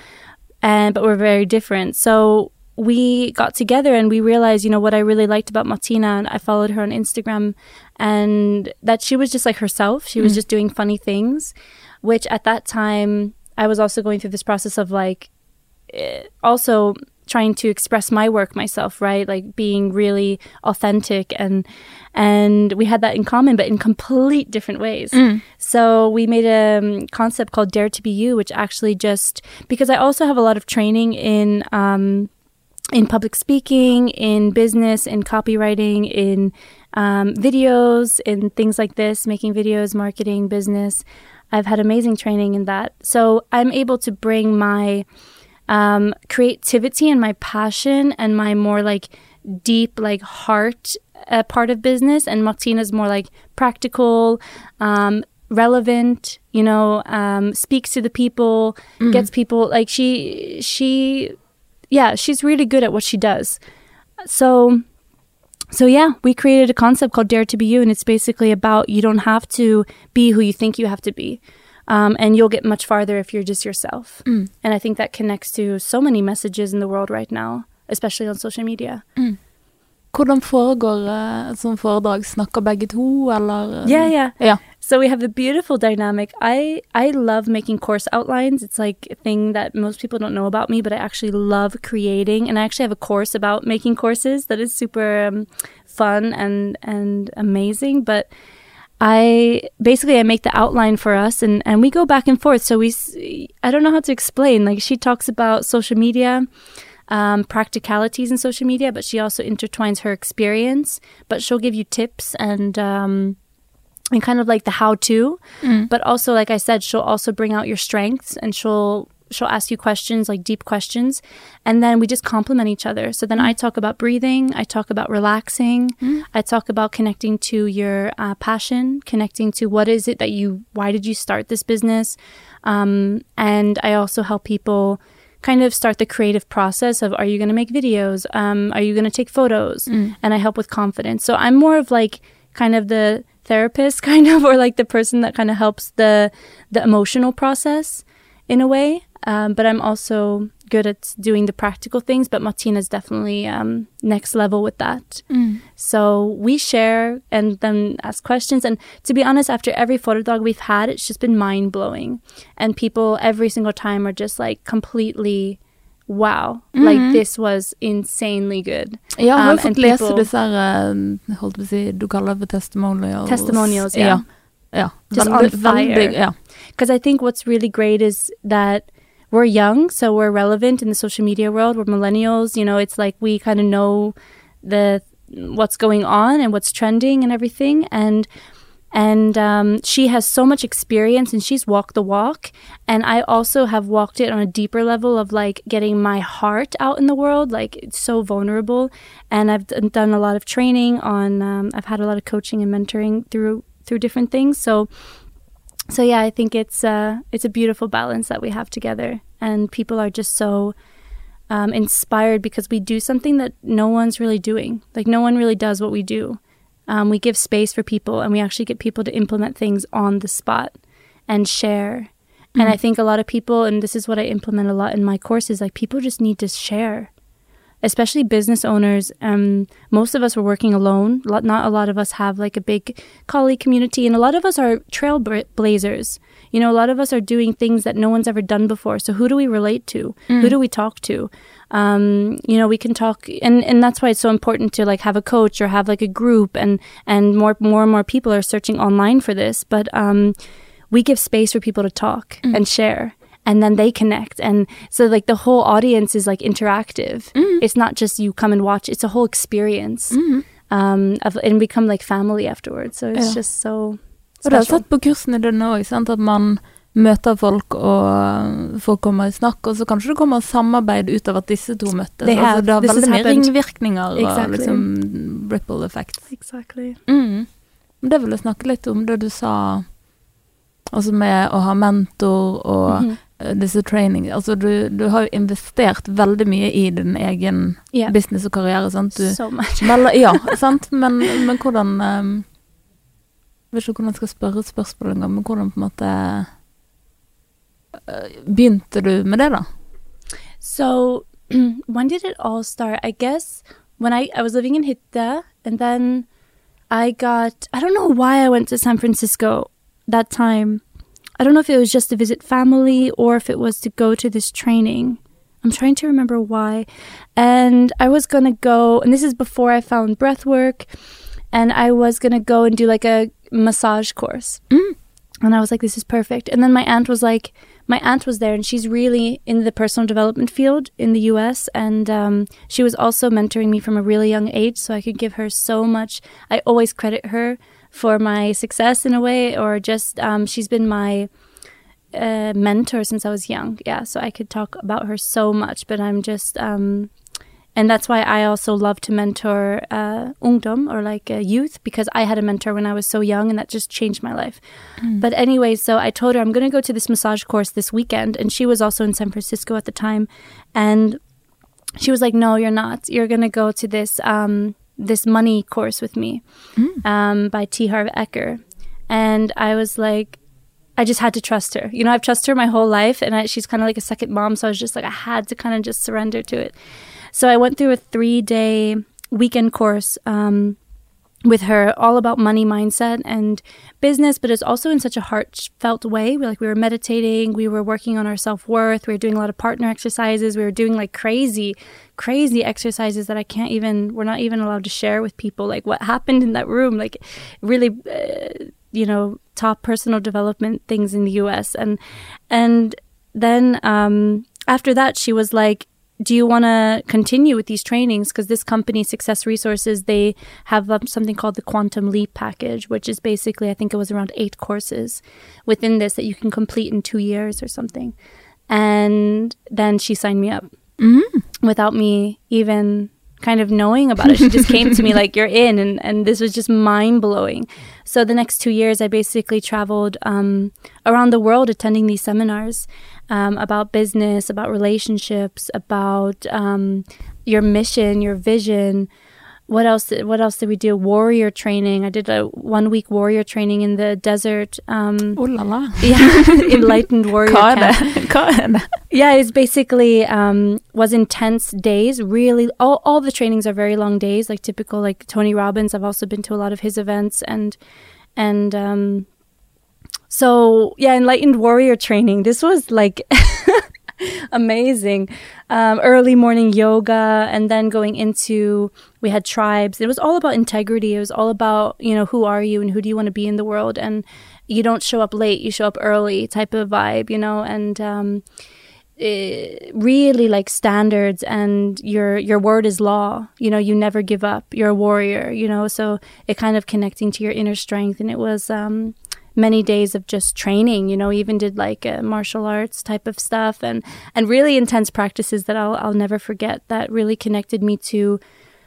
and but we're very different. So we got together and we realized, you know, what I really liked about Martina, and I followed her on Instagram, and that she was just like herself. She was just doing funny things, which at that time I was also going through this process of like, eh, also trying to express my work myself right like being really authentic and and we had that in common but in complete different ways so we made a um, concept called dare to be you which actually just because i also have a lot of training in um in public speaking, in business, in copywriting, in um, videos, in things like this, making videos, marketing, business. I've had amazing training in that. So I'm able to bring my um, creativity and my passion and my more like deep, like heart uh, part of business. And Martina's more like practical, um, relevant, you know, um, speaks to the people, gets people like she she yeah, she's really good at what she does. So so yeah, we created a concept called Dare to Be You, and it's basically about you don't have to be who you think you have to be. Um, and you'll get much farther if you're just yourself. And I think that connects to so many messages in the world right now, especially on social media. Hvordan foregår sånt foredrag? Snakker begge to, eller? eh, Yeah, yeah. Ja. So we have the beautiful dynamic. I I love making course outlines. It's like a thing that most people don't know about me, but I actually love creating. And I actually have a course about making courses that is super um, fun and and amazing. But I basically I make the outline for us, and and we go back and forth. So we I don't know how to explain. Like she talks about social media. Um, practicalities in social media, but she also intertwines her experience. But she'll give you tips and um, and kind of like the how to but also like i said she'll also bring out your strengths and she'll she'll ask you questions like deep questions and then we just complement each other. So then i talk about breathing i talk about relaxing i talk about connecting to your uh, passion connecting to what is it that you why did you start this business? Um, and i also help people kind of start the creative process of are you going to make videos? Um, are you going to take photos? And i help with confidence. So i'm more of like kind of the therapist kind of or like the person that kind of helps the the emotional process in a way um, but i'm also good at doing the practical things but martina's definitely um, next level with that so we share and then ask questions and to be honest after every photo dog we've had it's just been mind-blowing and people every single time are just like completely wow like this was insanely good Jeg har Um, and fått lese people- disse her, holdt på å si, du kaller det testimonials. Testimonials, ja. yeah. ja. Just on fire. Because I think what's really great is that we're young, so we're relevant in the social media world. We're millennials, you know. It's like we kind of know the what's going on and what's trending and everything, and and um, she has so much experience and she's walked the walk, and I also have walked it on a deeper level of like getting my heart out in the world. Like it's so vulnerable, and I've d- done a lot of training on. Um, I've had a lot of coaching and mentoring through through different things, so so yeah, I think it's uh, it's a beautiful balance that we have together, and people are just so um, inspired because we do something that no one's really doing. Like no one really does what we do. Um, we give space for people, and we actually get people to implement things on the spot and share. And I think a lot of people, and this is what I implement a lot in my courses, like people just need to share especially business owners. Um, most of us were working alone. Not a lot of us have like a big colleague community, and a lot of us are trailblazers. You know, a lot of us are doing things that no one's ever done before. So who do we relate to? Who do we talk to? Um, you know, we can talk, and and that's why it's so important to like have a coach or have like a group, and and more more and more people are searching online for this, but um, we give space for people to talk and share and then they connect and so like the whole audience is like interactive it's not just you come and watch it's a whole experience um of, and become like family afterwards so it's Ja. just so special. Og det special sett på kursene dine òg, at man møter folk, og eh, folk kommer i snakk, og så kanskje det kommer samarbeid ut av at disse to møttes. Have. Altså, det har veldig mye ringvirkninger ringvirkninger og liksom ripple effects. exactly Mm. Det vil jeg snakke litt om, det du sa altså med å ha mentor og Mhm. eh, disse training. Altså du, du har jo investert veldig mye i din egen yeah business og karriere, sant? Du, so much melder, ja, sant, men, men hvordan um, Jeg vet ikke hvordan jeg skal spørre et spørsmål engang, men hvordan på en måte uh, Begynte du med det, da? So when did it all start? I guess when I, I was living in Hitta and then I got I don't know why I went to San Francisco that time. I don't know if it was just to visit family or if it was to go to this training. I'm trying to remember why. And I was gonna go and this is before I found breath work and I was gonna go and do like a massage course. Mm. And I was like, this is perfect. And then my aunt was like, my aunt was there and she's really in the personal development field in the US. And um, she was also mentoring me from a really young age. So I could give her so much. I always credit her for my success in a way, or just um, she's been my uh, mentor since I was young. Yeah. So I could talk about her so much, but I'm just. Um, and that's why I also love to mentor uh, ungdom or like uh, youth because I had a mentor when I was so young and that just changed my life. Mm. But anyway, so I told her I'm going to go to this massage course this weekend, and she was also in San Francisco at the time, and she was like, "No, you're not. You're going to go to this um, this money course with me Mm. um, by T. Harv Eker," and I was like. I just had to trust her. You know, I've trusted her my whole life, and I, she's kind of like a second mom. So I was just like, I had to kind of just surrender to it. So I went through a three day weekend course um, with her, all about money mindset and business, but it's also in such a heartfelt way. We like we were meditating, we were working on our self worth, we were doing a lot of partner exercises, we were doing like crazy, crazy exercises that I can't even. We're not even allowed to share with people. Like what happened in that room, like really. Uh, you know top personal development things in the US and and then um, after that she was like do you want to continue with these trainings because this company success resources they have um, something called the quantum leap package which is basically i think it was around eight courses within this that you can complete in two years or something and then she signed me up Mm. without me even kind of knowing about it. She just came to me like, you're in. And, and this was just mind blowing. So the next two years, I basically traveled um, around the world attending these seminars um, about business, about relationships, about um, your mission, your vision. What else? What else did we do? Warrior training. I did a one week warrior training in the desert. Um, Oh la la. yeah, enlightened warrior camp. det? Hva det? Yeah, it's basically um, was intense days. Really, all all the trainings are very long days, like typical like Tony Robbins. I've also been to a lot of his events, and and um, so yeah, enlightened warrior training. This was like amazing. Um, early morning yoga, and then going into we had tribes. It was all about integrity. It was all about you know who are you and who do you want to be in the world, and you don't show up late, you show up early type of vibe, you know, and um, eh, really like standards and your your word is law you know you never give up you're a warrior you know so it kind of connecting to your inner strength and it was um many days of just training you know even did like martial arts type of stuff and and really intense practices that I'll I'll never forget that really connected me to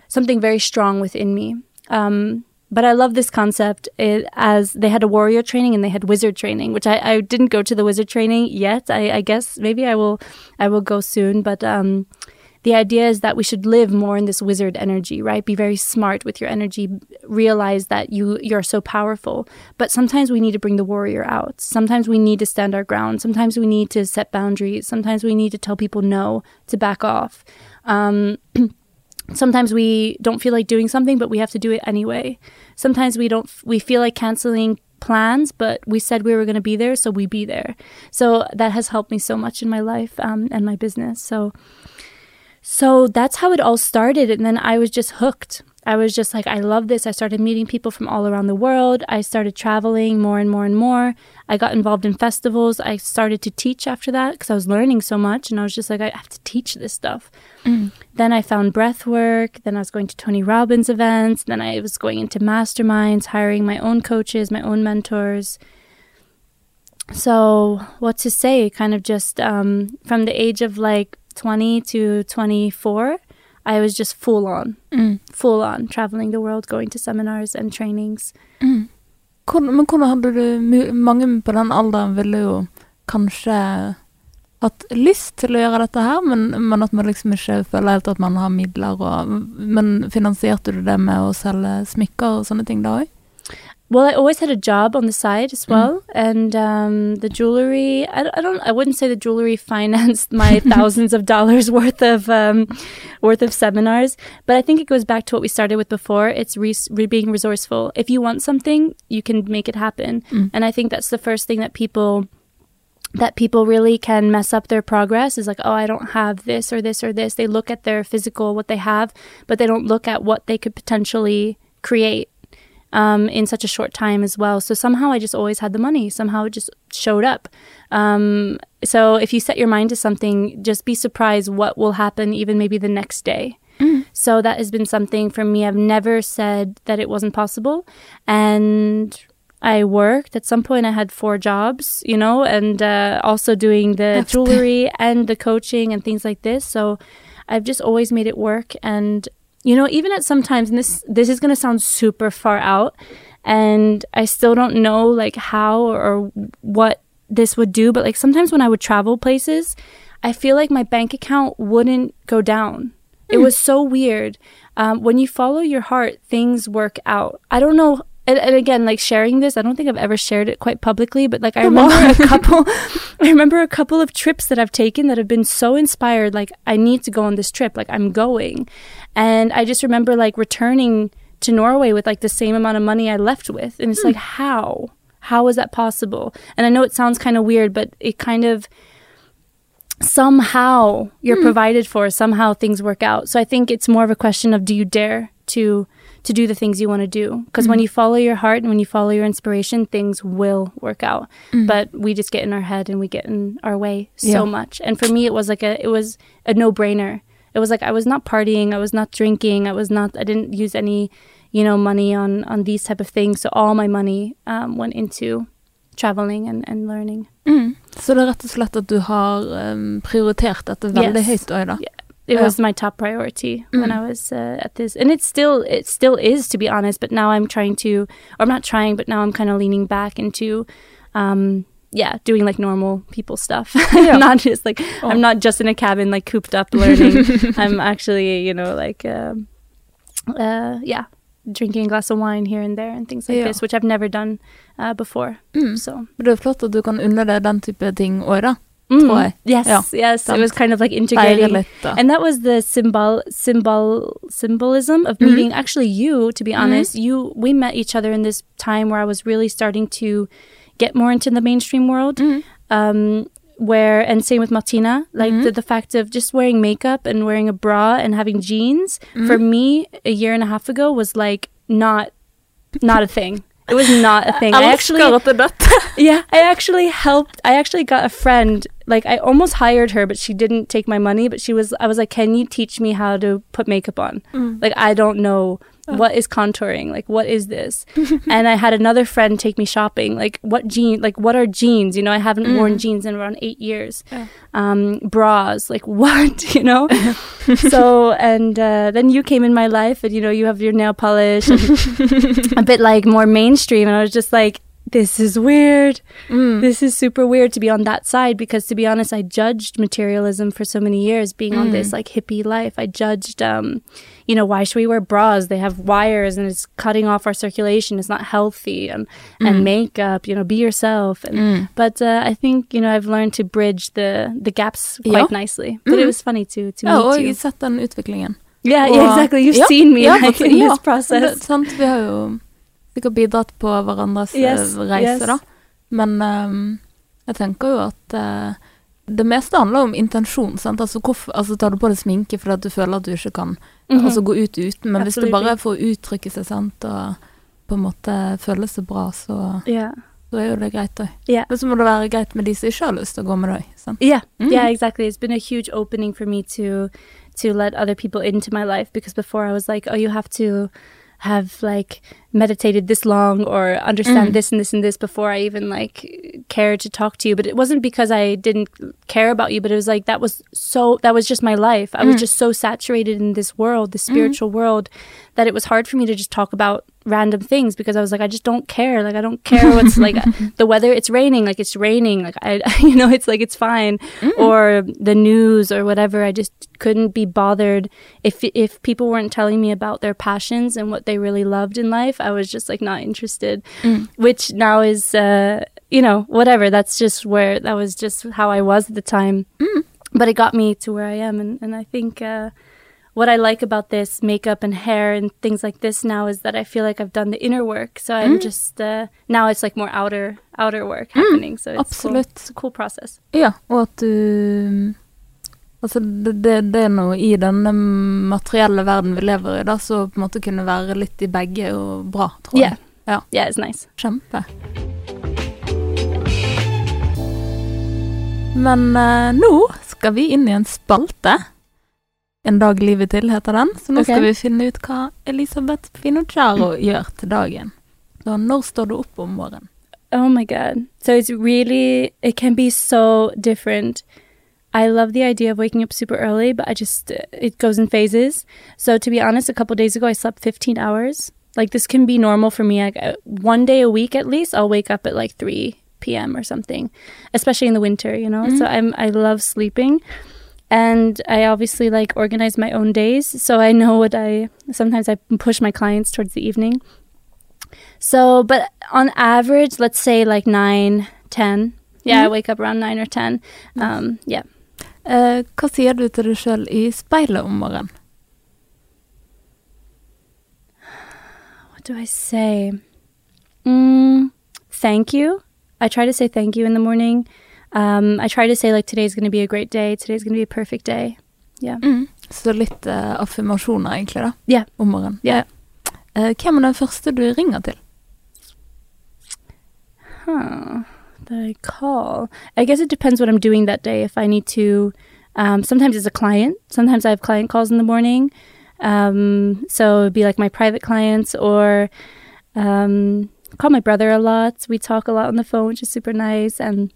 something very strong within me um but I love this concept it, as they had a warrior training and they had wizard training, which I, I didn't go to the wizard training yet. I, I guess maybe I will I will go soon. But um, the idea is that we should live more in this wizard energy, right? Be very smart with your energy. Realize that you you're so powerful. But sometimes we need to bring the warrior out. Sometimes we need to stand our ground. Sometimes we need to set boundaries. Sometimes we need to tell people no to back off. Um, sometimes we don't feel like doing something but we have to do it anyway sometimes we don't we feel like canceling plans but we said we were going to be there so we be there so that has helped me so much in my life um, and my business so so that's how it all started and then i was just hooked i was just like i love this i started meeting people from all around the world i started traveling more and more and more i got involved in festivals i started to teach after that because i was learning so much and i was just like i have to teach this stuff Mm. then I found breath work. Then I was going to Tony Robbins events. Then I was going into masterminds, hiring my own coaches, my own mentors. So, what to say? Kind of just um, from the age of like 20 to 24, I was just full on, Mm. full on traveling the world, going to seminars and trainings. Mm. Men hvordan hadde du Mange på den alderen ville jo kanskje hatt lyst til å gjøre dette her, men, men at man liksom ikke føler helt at man har midler og Men finansierte du det med å selge smykker og sånne ting da òg? Well, I always had a job on the side as well, and um, the jewelry. I, don't- I don't. I wouldn't say the jewelry financed my thousands of dollars worth of um, worth of seminars, but I think it goes back to what we started with before. It's res- re- being resourceful. If you want something, you can make it happen, Mm. and I think that's the first thing that people that people really can mess up their progress is like, oh, I don't have this or this or this. They look at their physical, what they have, but they don't look at what they could potentially create um, in such a short time as well. So somehow I just always had the money. Somehow it just showed up. Um, so if you set your mind to something, just be surprised what will happen even maybe the next day. Mm. So that has been something for me. I've never said that it wasn't possible. And I worked. At some point, I had four jobs, you know, and uh, also doing the That's jewelry and the coaching and things like this. So I've just always made it work. And, you know, even at sometimes, and this, this is going to sound super far out, and I still don't know like how or what this would do, but like sometimes when I would travel places, I feel like my bank account wouldn't go down. It was so weird. Um, when you follow your heart, things work out. I don't know. And, and again, like sharing this, I don't think I've ever shared it quite publicly, but like I remember a couple, I remember a couple of trips that I've taken that have been so inspired. Like I need to go on this trip. Like I'm going, and I just remember like returning to Norway with like the same amount of money I left with, and it's hmm. like how how is that possible? And I know it sounds kind of weird, but it kind of somehow you're hmm. provided for somehow things work out so i think it's more of a question of do you dare to to do the things you want to do. Because when you follow your heart and when you follow your inspiration things will work out. But we just get in our head and we get in our way so Yeah. much. And for me it was like a it was a no-brainer. It was like i was not partying i was not drinking i was not i didn't use any you know money on on these type of things. So all my money um, went into traveling and, and learning. Mm. Så det er rett og slett at du har um, prioritert dette veldig Yes. høyt òg, da. It Yeah. was my top priority when Mm. I was uh, at this, and it still it still is to be honest. But now I'm trying to, or I'm not trying, but now I'm kind of leaning back into, um, yeah, doing like normal people stuff. Yeah. not just like Oh. I'm not just in a cabin like cooped up learning. I'm actually you know like um, uh, yeah, drinking a glass of wine here and there and things like Yeah. this, which I've never done uh, before. Mm. So Det er flott at du kan unne deg den type ting òg, mm, yes, Yeah. yes, it was kind of like integrating. litt. And that was the symbol symbol symbolism of Mhm. meeting actually you, to be Mhm. honest. You we met each other in this time where I was really starting to get more into the mainstream world. Mm. Um where and same with Martina, like Mhm. the, the fact of just wearing makeup and wearing a bra and having jeans for Mhm. me a year and a half ago was like not not a thing. It was not a thing. I actually Elsker at det er yeah, I actually helped. I actually got a friend. Like I almost hired her, but she didn't take my money. But she was. I was like, "Can you teach me how to put makeup on? Mm. Like I don't know what is contouring. Like what is this?" and I had another friend take me shopping. Like what jean? Like what are jeans? You know, I haven't worn Mm. jeans in around eight years. Yeah. Um, bras. Like what? You know. so and uh, then you came in my life, and you know you have your nail polish, and a bit like more mainstream, and I was just like. This is weird Mm. this is super weird to be on that side because to be honest i judged materialism for so many years being on this Mm. like hippie life i judged um you know why should we wear bras they have wires and it's cutting off our circulation it's not healthy and and Mm. makeup you know be yourself and Mm. but uh, i think you know i've learned to bridge the the gaps quite Ja. nicely but it Mhm. was funny to to Ja, og meet jeg you sett den utviklingen. yeah og- yeah exactly you've Ja, seen me ja, like, in this process Det, sant? Vi har jo sikkert bidratt på hverandres eh, Yes, reise, yes. da. Men um, jeg tenker jo at uh, det meste handler om intensjon. Sant? Altså, hvorfor, altså tar du på deg sminke fordi at du føler at du ikke kan Mhm. altså, gå ut uten, men hvis det bare er for å uttrykke seg sant, og på en måte føle seg bra, så, yeah så er jo det greit òg. Yeah. Men så må det være greit med de som ikke har lyst til å gå med deg. sant? Yeah, Mm. yeah, exactly. It's been a huge opening for me to to let other people into my life because before I was like, oh, you have to have like meditated this long or understand Mm. this and this and this before I even like cared to talk to you. But it wasn't because I didn't care about you, but it was like that was so that was just my life. I was Mm. just so saturated in this world, the spiritual world, that it was hard for me to just talk about random things because I was like, I just don't care. Like I don't care what's like the weather. It's raining. Like it's raining. Like I, you know, it's like it's fine. Or the news or whatever. I just couldn't be bothered if if people weren't telling me about their passions and what they really loved in life. I was just like not interested. Mm. Which now is, uh, you know, whatever. That's just where that was just how I was at the time. Mm. But it got me to where I am, and and I think. Uh, what I like about this makeup and hair and things like this now is that I feel like I've done the inner work. So I'm Mm. just uh, now it's like more outer outer work happening. So it's cool. It's a cool process. Ja, og at du Altså, det, det, det er noe i denne materielle verden vi lever i, da, så på en måte kunne være litt i begge og bra, tror Yeah. jeg. Ja. Yeah, it's nice. Kjempe. Men uh, nå skal vi inn i en spalte. En dag livet til heter den. Så nå Ok. skal vi finne ut hva Elisabeth Finocchiaro gjør til dagen. Så når står du opp om morgenen? Oh my god. So it's really it can be so different. I love the idea of waking up super early, but I just it goes in phases. So to be honest, a couple days ago I slept 15 hours. Like this can be normal for me. Like uh, one day a week at least, I'll wake up at like 3 p.m. or something, especially in the winter, you know. So I'm I love sleeping. And I obviously like organize my own days, so I know what I sometimes I push my clients towards the evening. So, but on average, let's say like 9, 10. Yeah, I Mhm. wake up around 9 or 10. Um, yeah. Hva sier du til deg sjøl i speilet om morgenen? What do I say? Mm, thank you. I try to say thank you in the morning. Um, I try to say like today's going to be a great day. Today's going to be a perfect day. Yeah. Så litt eh, affirmasjoner, egentlig, da. Ja. Om morgenen. Ja. Eh, hvem er den første du ringer til? Huh. That I call. I guess it depends what I'm doing that day. If I need to, um, sometimes it's a client. Sometimes I have client calls in the morning. Um, so it'd be like my private clients or um, call my brother a lot. We talk a lot on the phone, which is super nice. And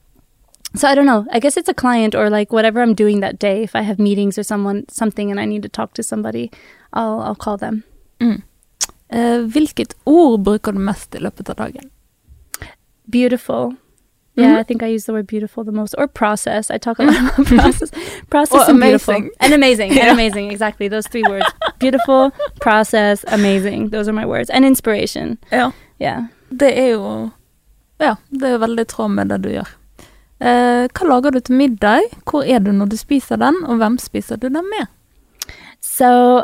so I don't know. I guess it's a client or like whatever I'm doing that day. If I have meetings or someone something and I need to talk to somebody, I'll I'll call them. Eh, hvilket ord bruker du mest i løpet av dagen? Beautiful. Yeah, Mhm. I think I use the word beautiful the most. Or process. I talk a lot about process. Process and beautiful. And amazing. Yeah. And amazing. Exactly. Those three words. Beautiful, process, amazing. Those are my words. And inspiration. Ja. Yeah. Det er jo Ja, det er jo veldig tråd med det du gjør. Eh, hva lager du til middag? Hvor er du når du spiser den, og hvem spiser du den med? So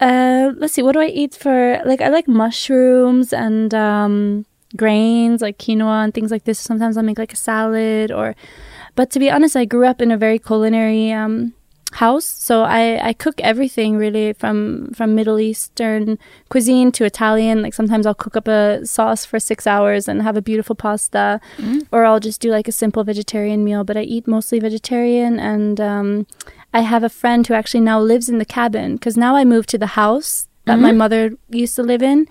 uh let's see, what do I eat for like I like mushrooms and um grains like quinoa and things like this. Sometimes I'll make like a salad or but to be honest, I grew up in a very culinary um house. So I, I cook everything really from from Middle Eastern cuisine to Italian. Like sometimes I'll cook up a sauce for six hours and have a beautiful pasta or I'll just do like a simple vegetarian meal. But I eat mostly vegetarian, and um, I have a friend who actually now lives in the cabin because now I moved to the house that my Mhm. mother used to live in,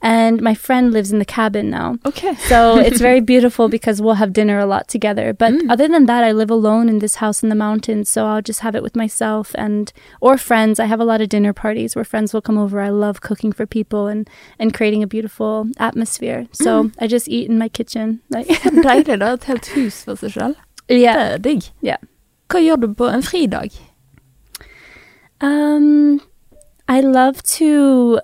and my friend lives in the cabin now. Ok. So it's very beautiful because we'll have dinner a lot together. But Mm. other than that, I live alone in this house in the mountains, so I'll just have it with myself and or friends. I have a lot of dinner parties where friends will come over. I love cooking for people and and creating a beautiful atmosphere. So Mm. I just eat in my kitchen. Like deilig, da. Et helt hus for seg sjøl. yeah. Det er digg. Ja. Hva gjør du på en fridag? Um, I love to.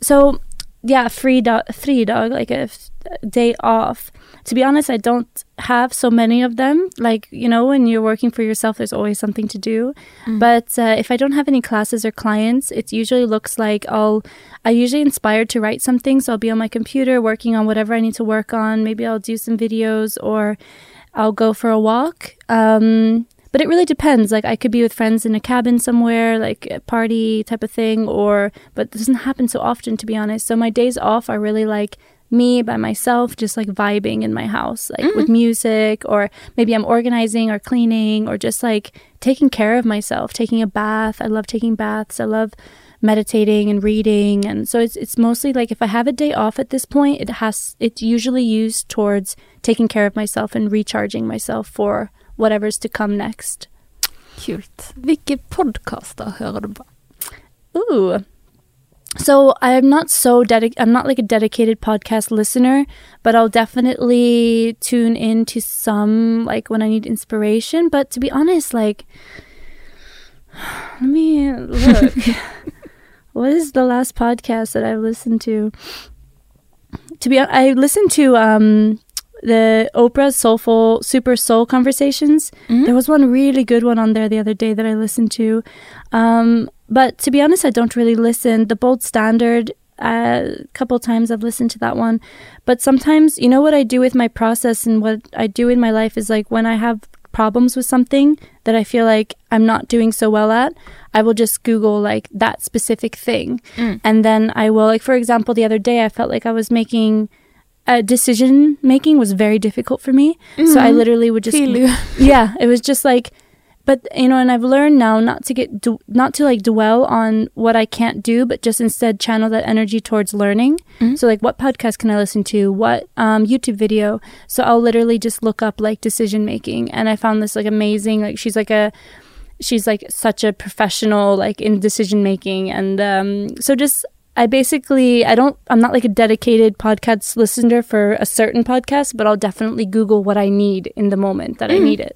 So, yeah, free dog, free dog, like a f- day off. To be honest, I don't have so many of them. Like you know, when you're working for yourself, there's always something to do. Mm. But uh, if I don't have any classes or clients, it usually looks like I'll. I usually inspired to write something, so I'll be on my computer working on whatever I need to work on. Maybe I'll do some videos or I'll go for a walk. Um, but it really depends. Like I could be with friends in a cabin somewhere, like a party type of thing, or but it doesn't happen so often to be honest. So my days off are really like me by myself, just like vibing in my house, like mm. with music, or maybe I'm organizing or cleaning, or just like taking care of myself, taking a bath. I love taking baths. I love meditating and reading and so it's it's mostly like if I have a day off at this point it has it's usually used towards taking care of myself and recharging myself for whatever's to come next. Kult. Hvilke podkaster hører du på? Ooh. So I'm not so dedic I'm not like a dedicated podcast listener, but I'll definitely tune in to some like when I need inspiration. But to be honest, like let me look. what is the last podcast that I've listened to? To be hon- I listened to um the Oprah Soulful Super Soul Conversations. There was one really good one on there the other day that I listened to. Um, but to be honest, I don't really listen. The Bold Standard, a couple times I've listened to that one. But sometimes, you know, what I do with my process and what I do in my life is like when I have problems with something that I feel like I'm not doing so well at, I will just Google like that specific thing. Mm. And then I will, like, for example, the other day I felt like I was making. Uh, decision making was very difficult for me, so I Mhm. literally would just yeah, it was just like but you know, and I've learned now not to get d- not to like dwell on what I can't do, but just instead channel that energy towards learning. Mhm. So like, what podcast can I listen to? What um, YouTube video? So I'll literally just look up like decision making, and I found this like amazing. Like she's like a she's like such a professional like in decision making, and um, so just. I basically I don't I'm not like a dedicated podcast listener for a certain podcast, but I'll definitely Google what I need in the moment that I Mhm. need it,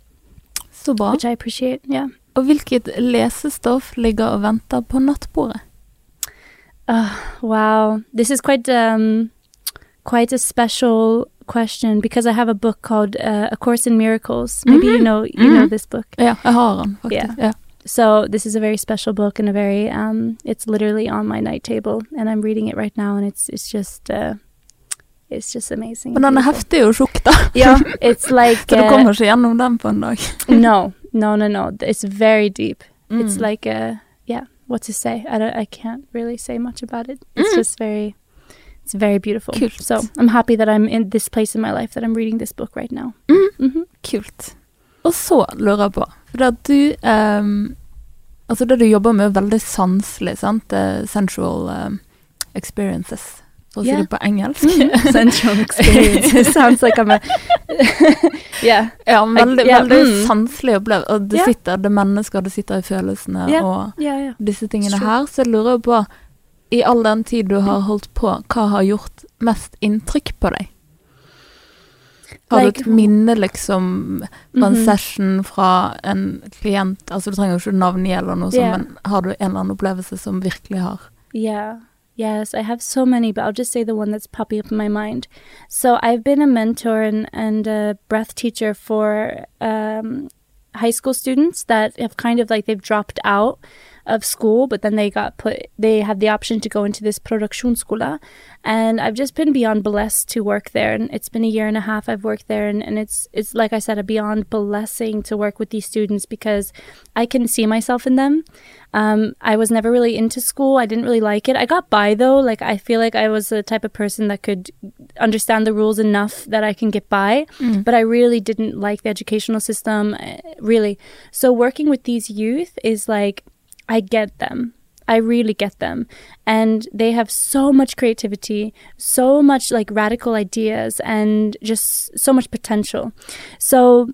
Så bra. which I appreciate. Yeah. Og hvilket lesestoff ligger og venter på nattbordet? Uh, wow, this is quite um, quite a special question because I have a book called uh, A Course in Miracles. Maybe you Mhm. know you know Mhm. this book. Ja, jeg har den faktisk. Ja. Ja. So this is a very special book and a very um, it's literally on my night table and I'm reading it right now and it's it's just uh, it's just amazing. Men den er heftig tjukk, da. Yeah, it's like Så du uh, kommer ikke gjennom den på en dag. no, no, no, no. It's very deep. It's Mm. like a yeah. What to say? I don't. I can't really say much about it. It's Mm. just very. It's very beautiful. Kult. So I'm happy that I'm in this place in my life that I'm reading this book right now. Mm. hmm Kult. Og så lurer jeg på, for at du um, Altså det du jobber med er veldig sanselig, sant? Sensual ehm, experiences, for å si det på engelsk. Mm. sensual experiences sounds like I'm a. yeah. Ja, veldig, yeah. veldig mm. sanselig opplevd. Og det yeah. sitter, det mennesker, det sitter i følelsene og Yeah. Yeah. disse tingene Sure. her. Så jeg lurer på, i all den tid du har holdt på, hva har gjort mest inntrykk på deg? Har du et minne liksom på en Mhm. session fra en klient, altså du trenger jo ikke navngi eller noe sånt, yeah. men har du en eller annen opplevelse som virkelig har Yeah. Yes, I have so many, but I'll just say the one that's popping up in my mind. So I've been a mentor and, and a breath teacher for um, high school students that have kind of like they've dropped out of school, but then they got put, they have the option to go into this produksjonsskole. And I've just been beyond blessed to work there. And it's been a year and a half I've worked there. And, and it's, it's like I said, a beyond blessing to work with these students because I can see myself in them. Um, I was never really into school. I didn't really like it. I got by though. Like I feel like I was the type of person that could understand the rules enough that I can get by. But I really didn't like the educational system, uh, really. So working with these youth is like I get them. I really get them. And they have so much creativity, so much like radical ideas, and just so much potential. So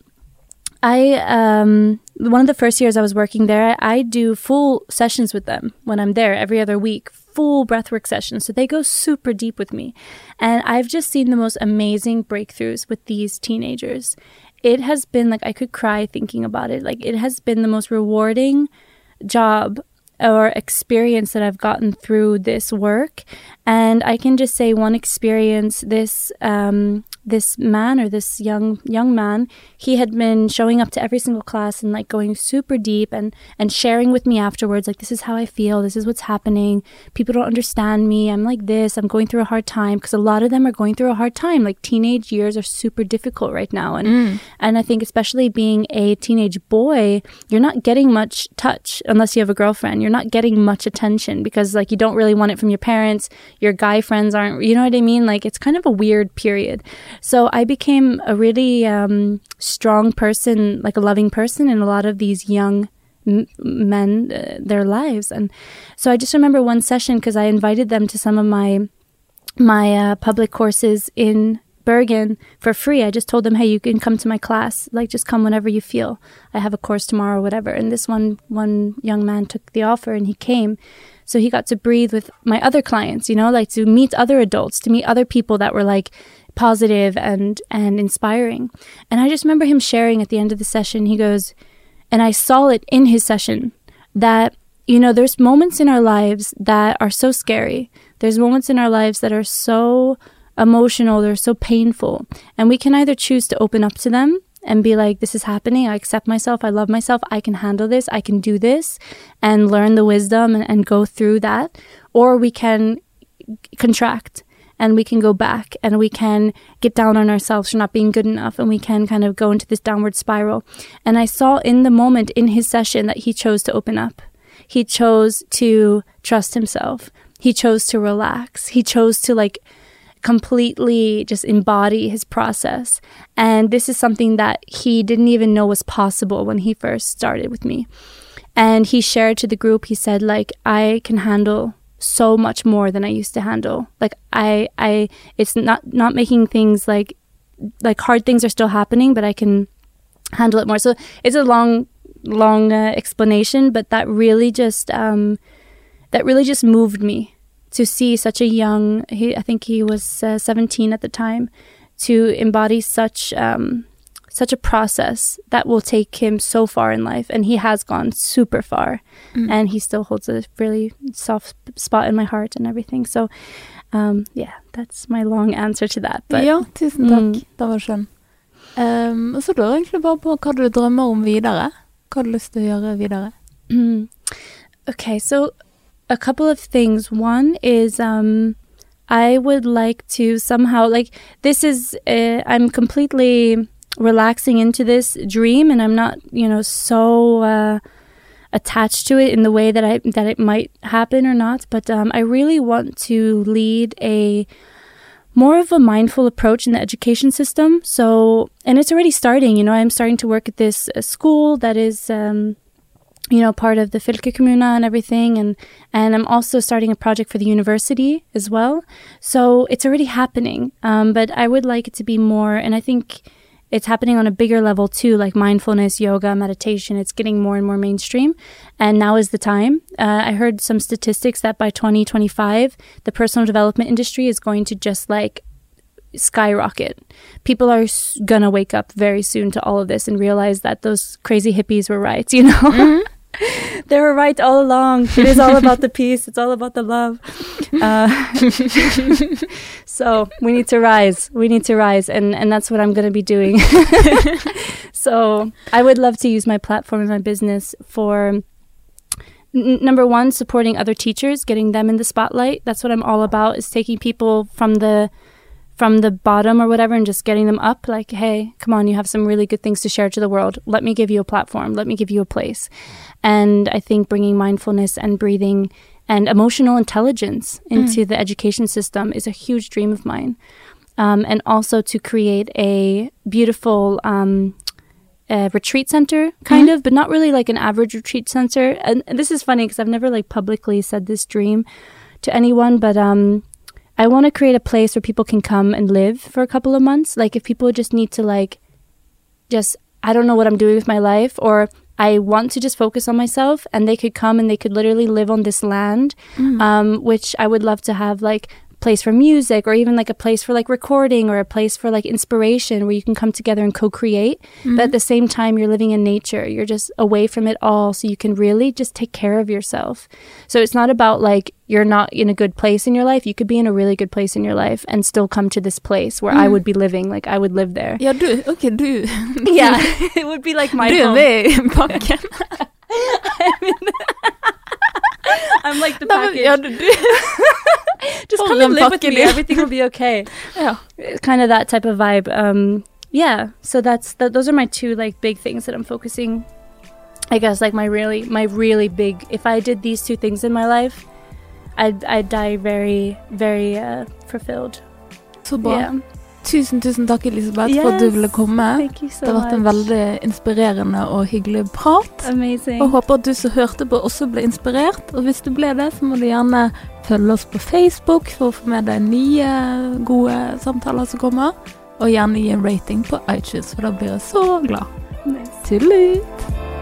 I um one of the first years I was working there, I do full sessions with them when I'm there every other week, full breathwork sessions. So they go super deep with me. And I've just seen the most amazing breakthroughs with these teenagers. It has been like I could cry thinking about it. Like it has been the most rewarding job or experience that I've gotten through this work. And I can just say one experience this um this man or this young young man, he had been showing up to every single class and like going super deep and and sharing with me afterwards like this is how I feel, this is what's happening. People don't understand me. I'm like this. I'm going through a hard time because a lot of them are going through a hard time. Like teenage years are super difficult right now and and I think especially being a teenage boy, you're not getting much touch unless you have a girlfriend. You're not getting much attention because like you don't really want it from your parents. Your guy friends aren't, you know what I mean? Like it's kind of a weird period. So I became a really um, strong person, like a loving person in a lot of these young men, uh, their lives. And so I just remember one session because I invited them to some of my my uh, public courses in Bergen for free. I just told them, hey, you can come to my class. Like, just come whenever you feel. I have a course tomorrow, or whatever. And this one one young man took the offer and he came. So he got to breathe with my other clients, you know, like to meet other adults, to meet other people that were like positive and and inspiring. And I just remember him sharing at the end of the session. He goes, and I saw it in his session that you know there's moments in our lives that are so scary. There's moments in our lives that are so emotional, they're so painful, and we can either choose to open up to them and be like, this is happening. I accept myself. I love myself. I can handle this. I can do this and learn the wisdom and, and go through that. Or we can contract and we can go back and we can get down on ourselves for not being good enough and we can kind of go into this downward spiral. And I saw in the moment in his session that he chose to open up. He chose to trust himself. He chose to relax. He chose to like completely just embody his process. And this is something that he didn't even know was possible when he first started with me. And he shared to the group, he said, like, I can handle so much more than I used to handle. Like I I it's not not making things like like hard things are still happening, but I can handle it more. So it's a long long uh, explanation, but that really just um that really just moved me to see such a young he I think he was uh, 17 at the time to embody such um such a process that will take him so far in life and he has gone super far mm. and he still holds a really soft spot in my heart and everything so um, yeah that's my long answer to that but, ja, tusen takk mm. det var skjønn um, og så lurer jeg egentlig bare på hva du drømmer om videre hva har du lyst til å gjøre videre mm. okay so a couple of things one is um I would like to somehow like this is uh, I'm completely relaxing into this dream and I'm not, you know, so uh, attached to it in the way that I that it might happen or not. But um, I really want to lead a more of a mindful approach in the education system. So, and it's already starting. You know, I'm starting to work at this uh, school that is. Um, you know, part of the Fylkekommune and everything, and and I'm also starting a project for the university as well. So it's already happening, um, but I would like it to be more. And I think it's happening on a bigger level too, like mindfulness, yoga, meditation. It's getting more and more mainstream. And now is the time. Uh, I heard some statistics that by 2025, the personal development industry is going to just like skyrocket. People are gonna wake up very soon to all of this and realize that those crazy hippies were right, you know? Mm-hmm. They were right all along. It is all about the peace. It's all about the love. Uh, so we need to rise. We need to rise, and and that's what I'm going to be doing. so I would love to use my platform and my business for. Number one, supporting other teachers, getting them in the spotlight. That's what I'm all about. Is taking people from the from the bottom or whatever and just getting them up like hey come on you have some really good things to share to the world let me give you a platform let me give you a place and I think bringing mindfulness and breathing and emotional intelligence into mm. the education system is a huge dream of mine. Um, and also to create a beautiful um, retreat center, kind mm-hmm. of, but not really like an average retreat center. And, and this is funny because I've never like publicly said this dream to anyone, but um, I want to create a place where people can come and live for a couple of months. Like if people just need to like, just I don't know what I'm doing with my life, or I want to just focus on myself and they could come and they could literally live on this land, mm. um, which I would love to have like place for music or even like a place for like recording or a place for like inspiration where you can come together and co-create. Mm-hmm. but at the same time you're living in nature. You're just away from it all so you can really just take care of yourself. So it's not about like you're not in a good place in your life. You could be in a really good place in your life and still come to this place where mm. i would be living like i would live there. Yeah do it. okay do yeah. It would be like my home. I'm like the package. Just come and live with me. Everything will be okay. yeah, kind of that type of vibe. Um, yeah. So that's that. Those are my two like big things that I'm focusing. I guess like my really my really big. If I did these two things in my life, I'd I'd die very very uh, fulfilled. Så bra. Yeah. Tusen, tusen takk, Elisabeth, yes, for at du ville komme. So det har vært en veldig inspirerende og hyggelig prat. Amazing. Og håper at du som hørte på, også ble inspirert. Og hvis du ble det, så må du gjerne følge oss på Facebook for å få med deg nye, gode samtaler som kommer. Og gjerne gi en rating på iTunes, for da blir jeg så glad. Nice. Tullut!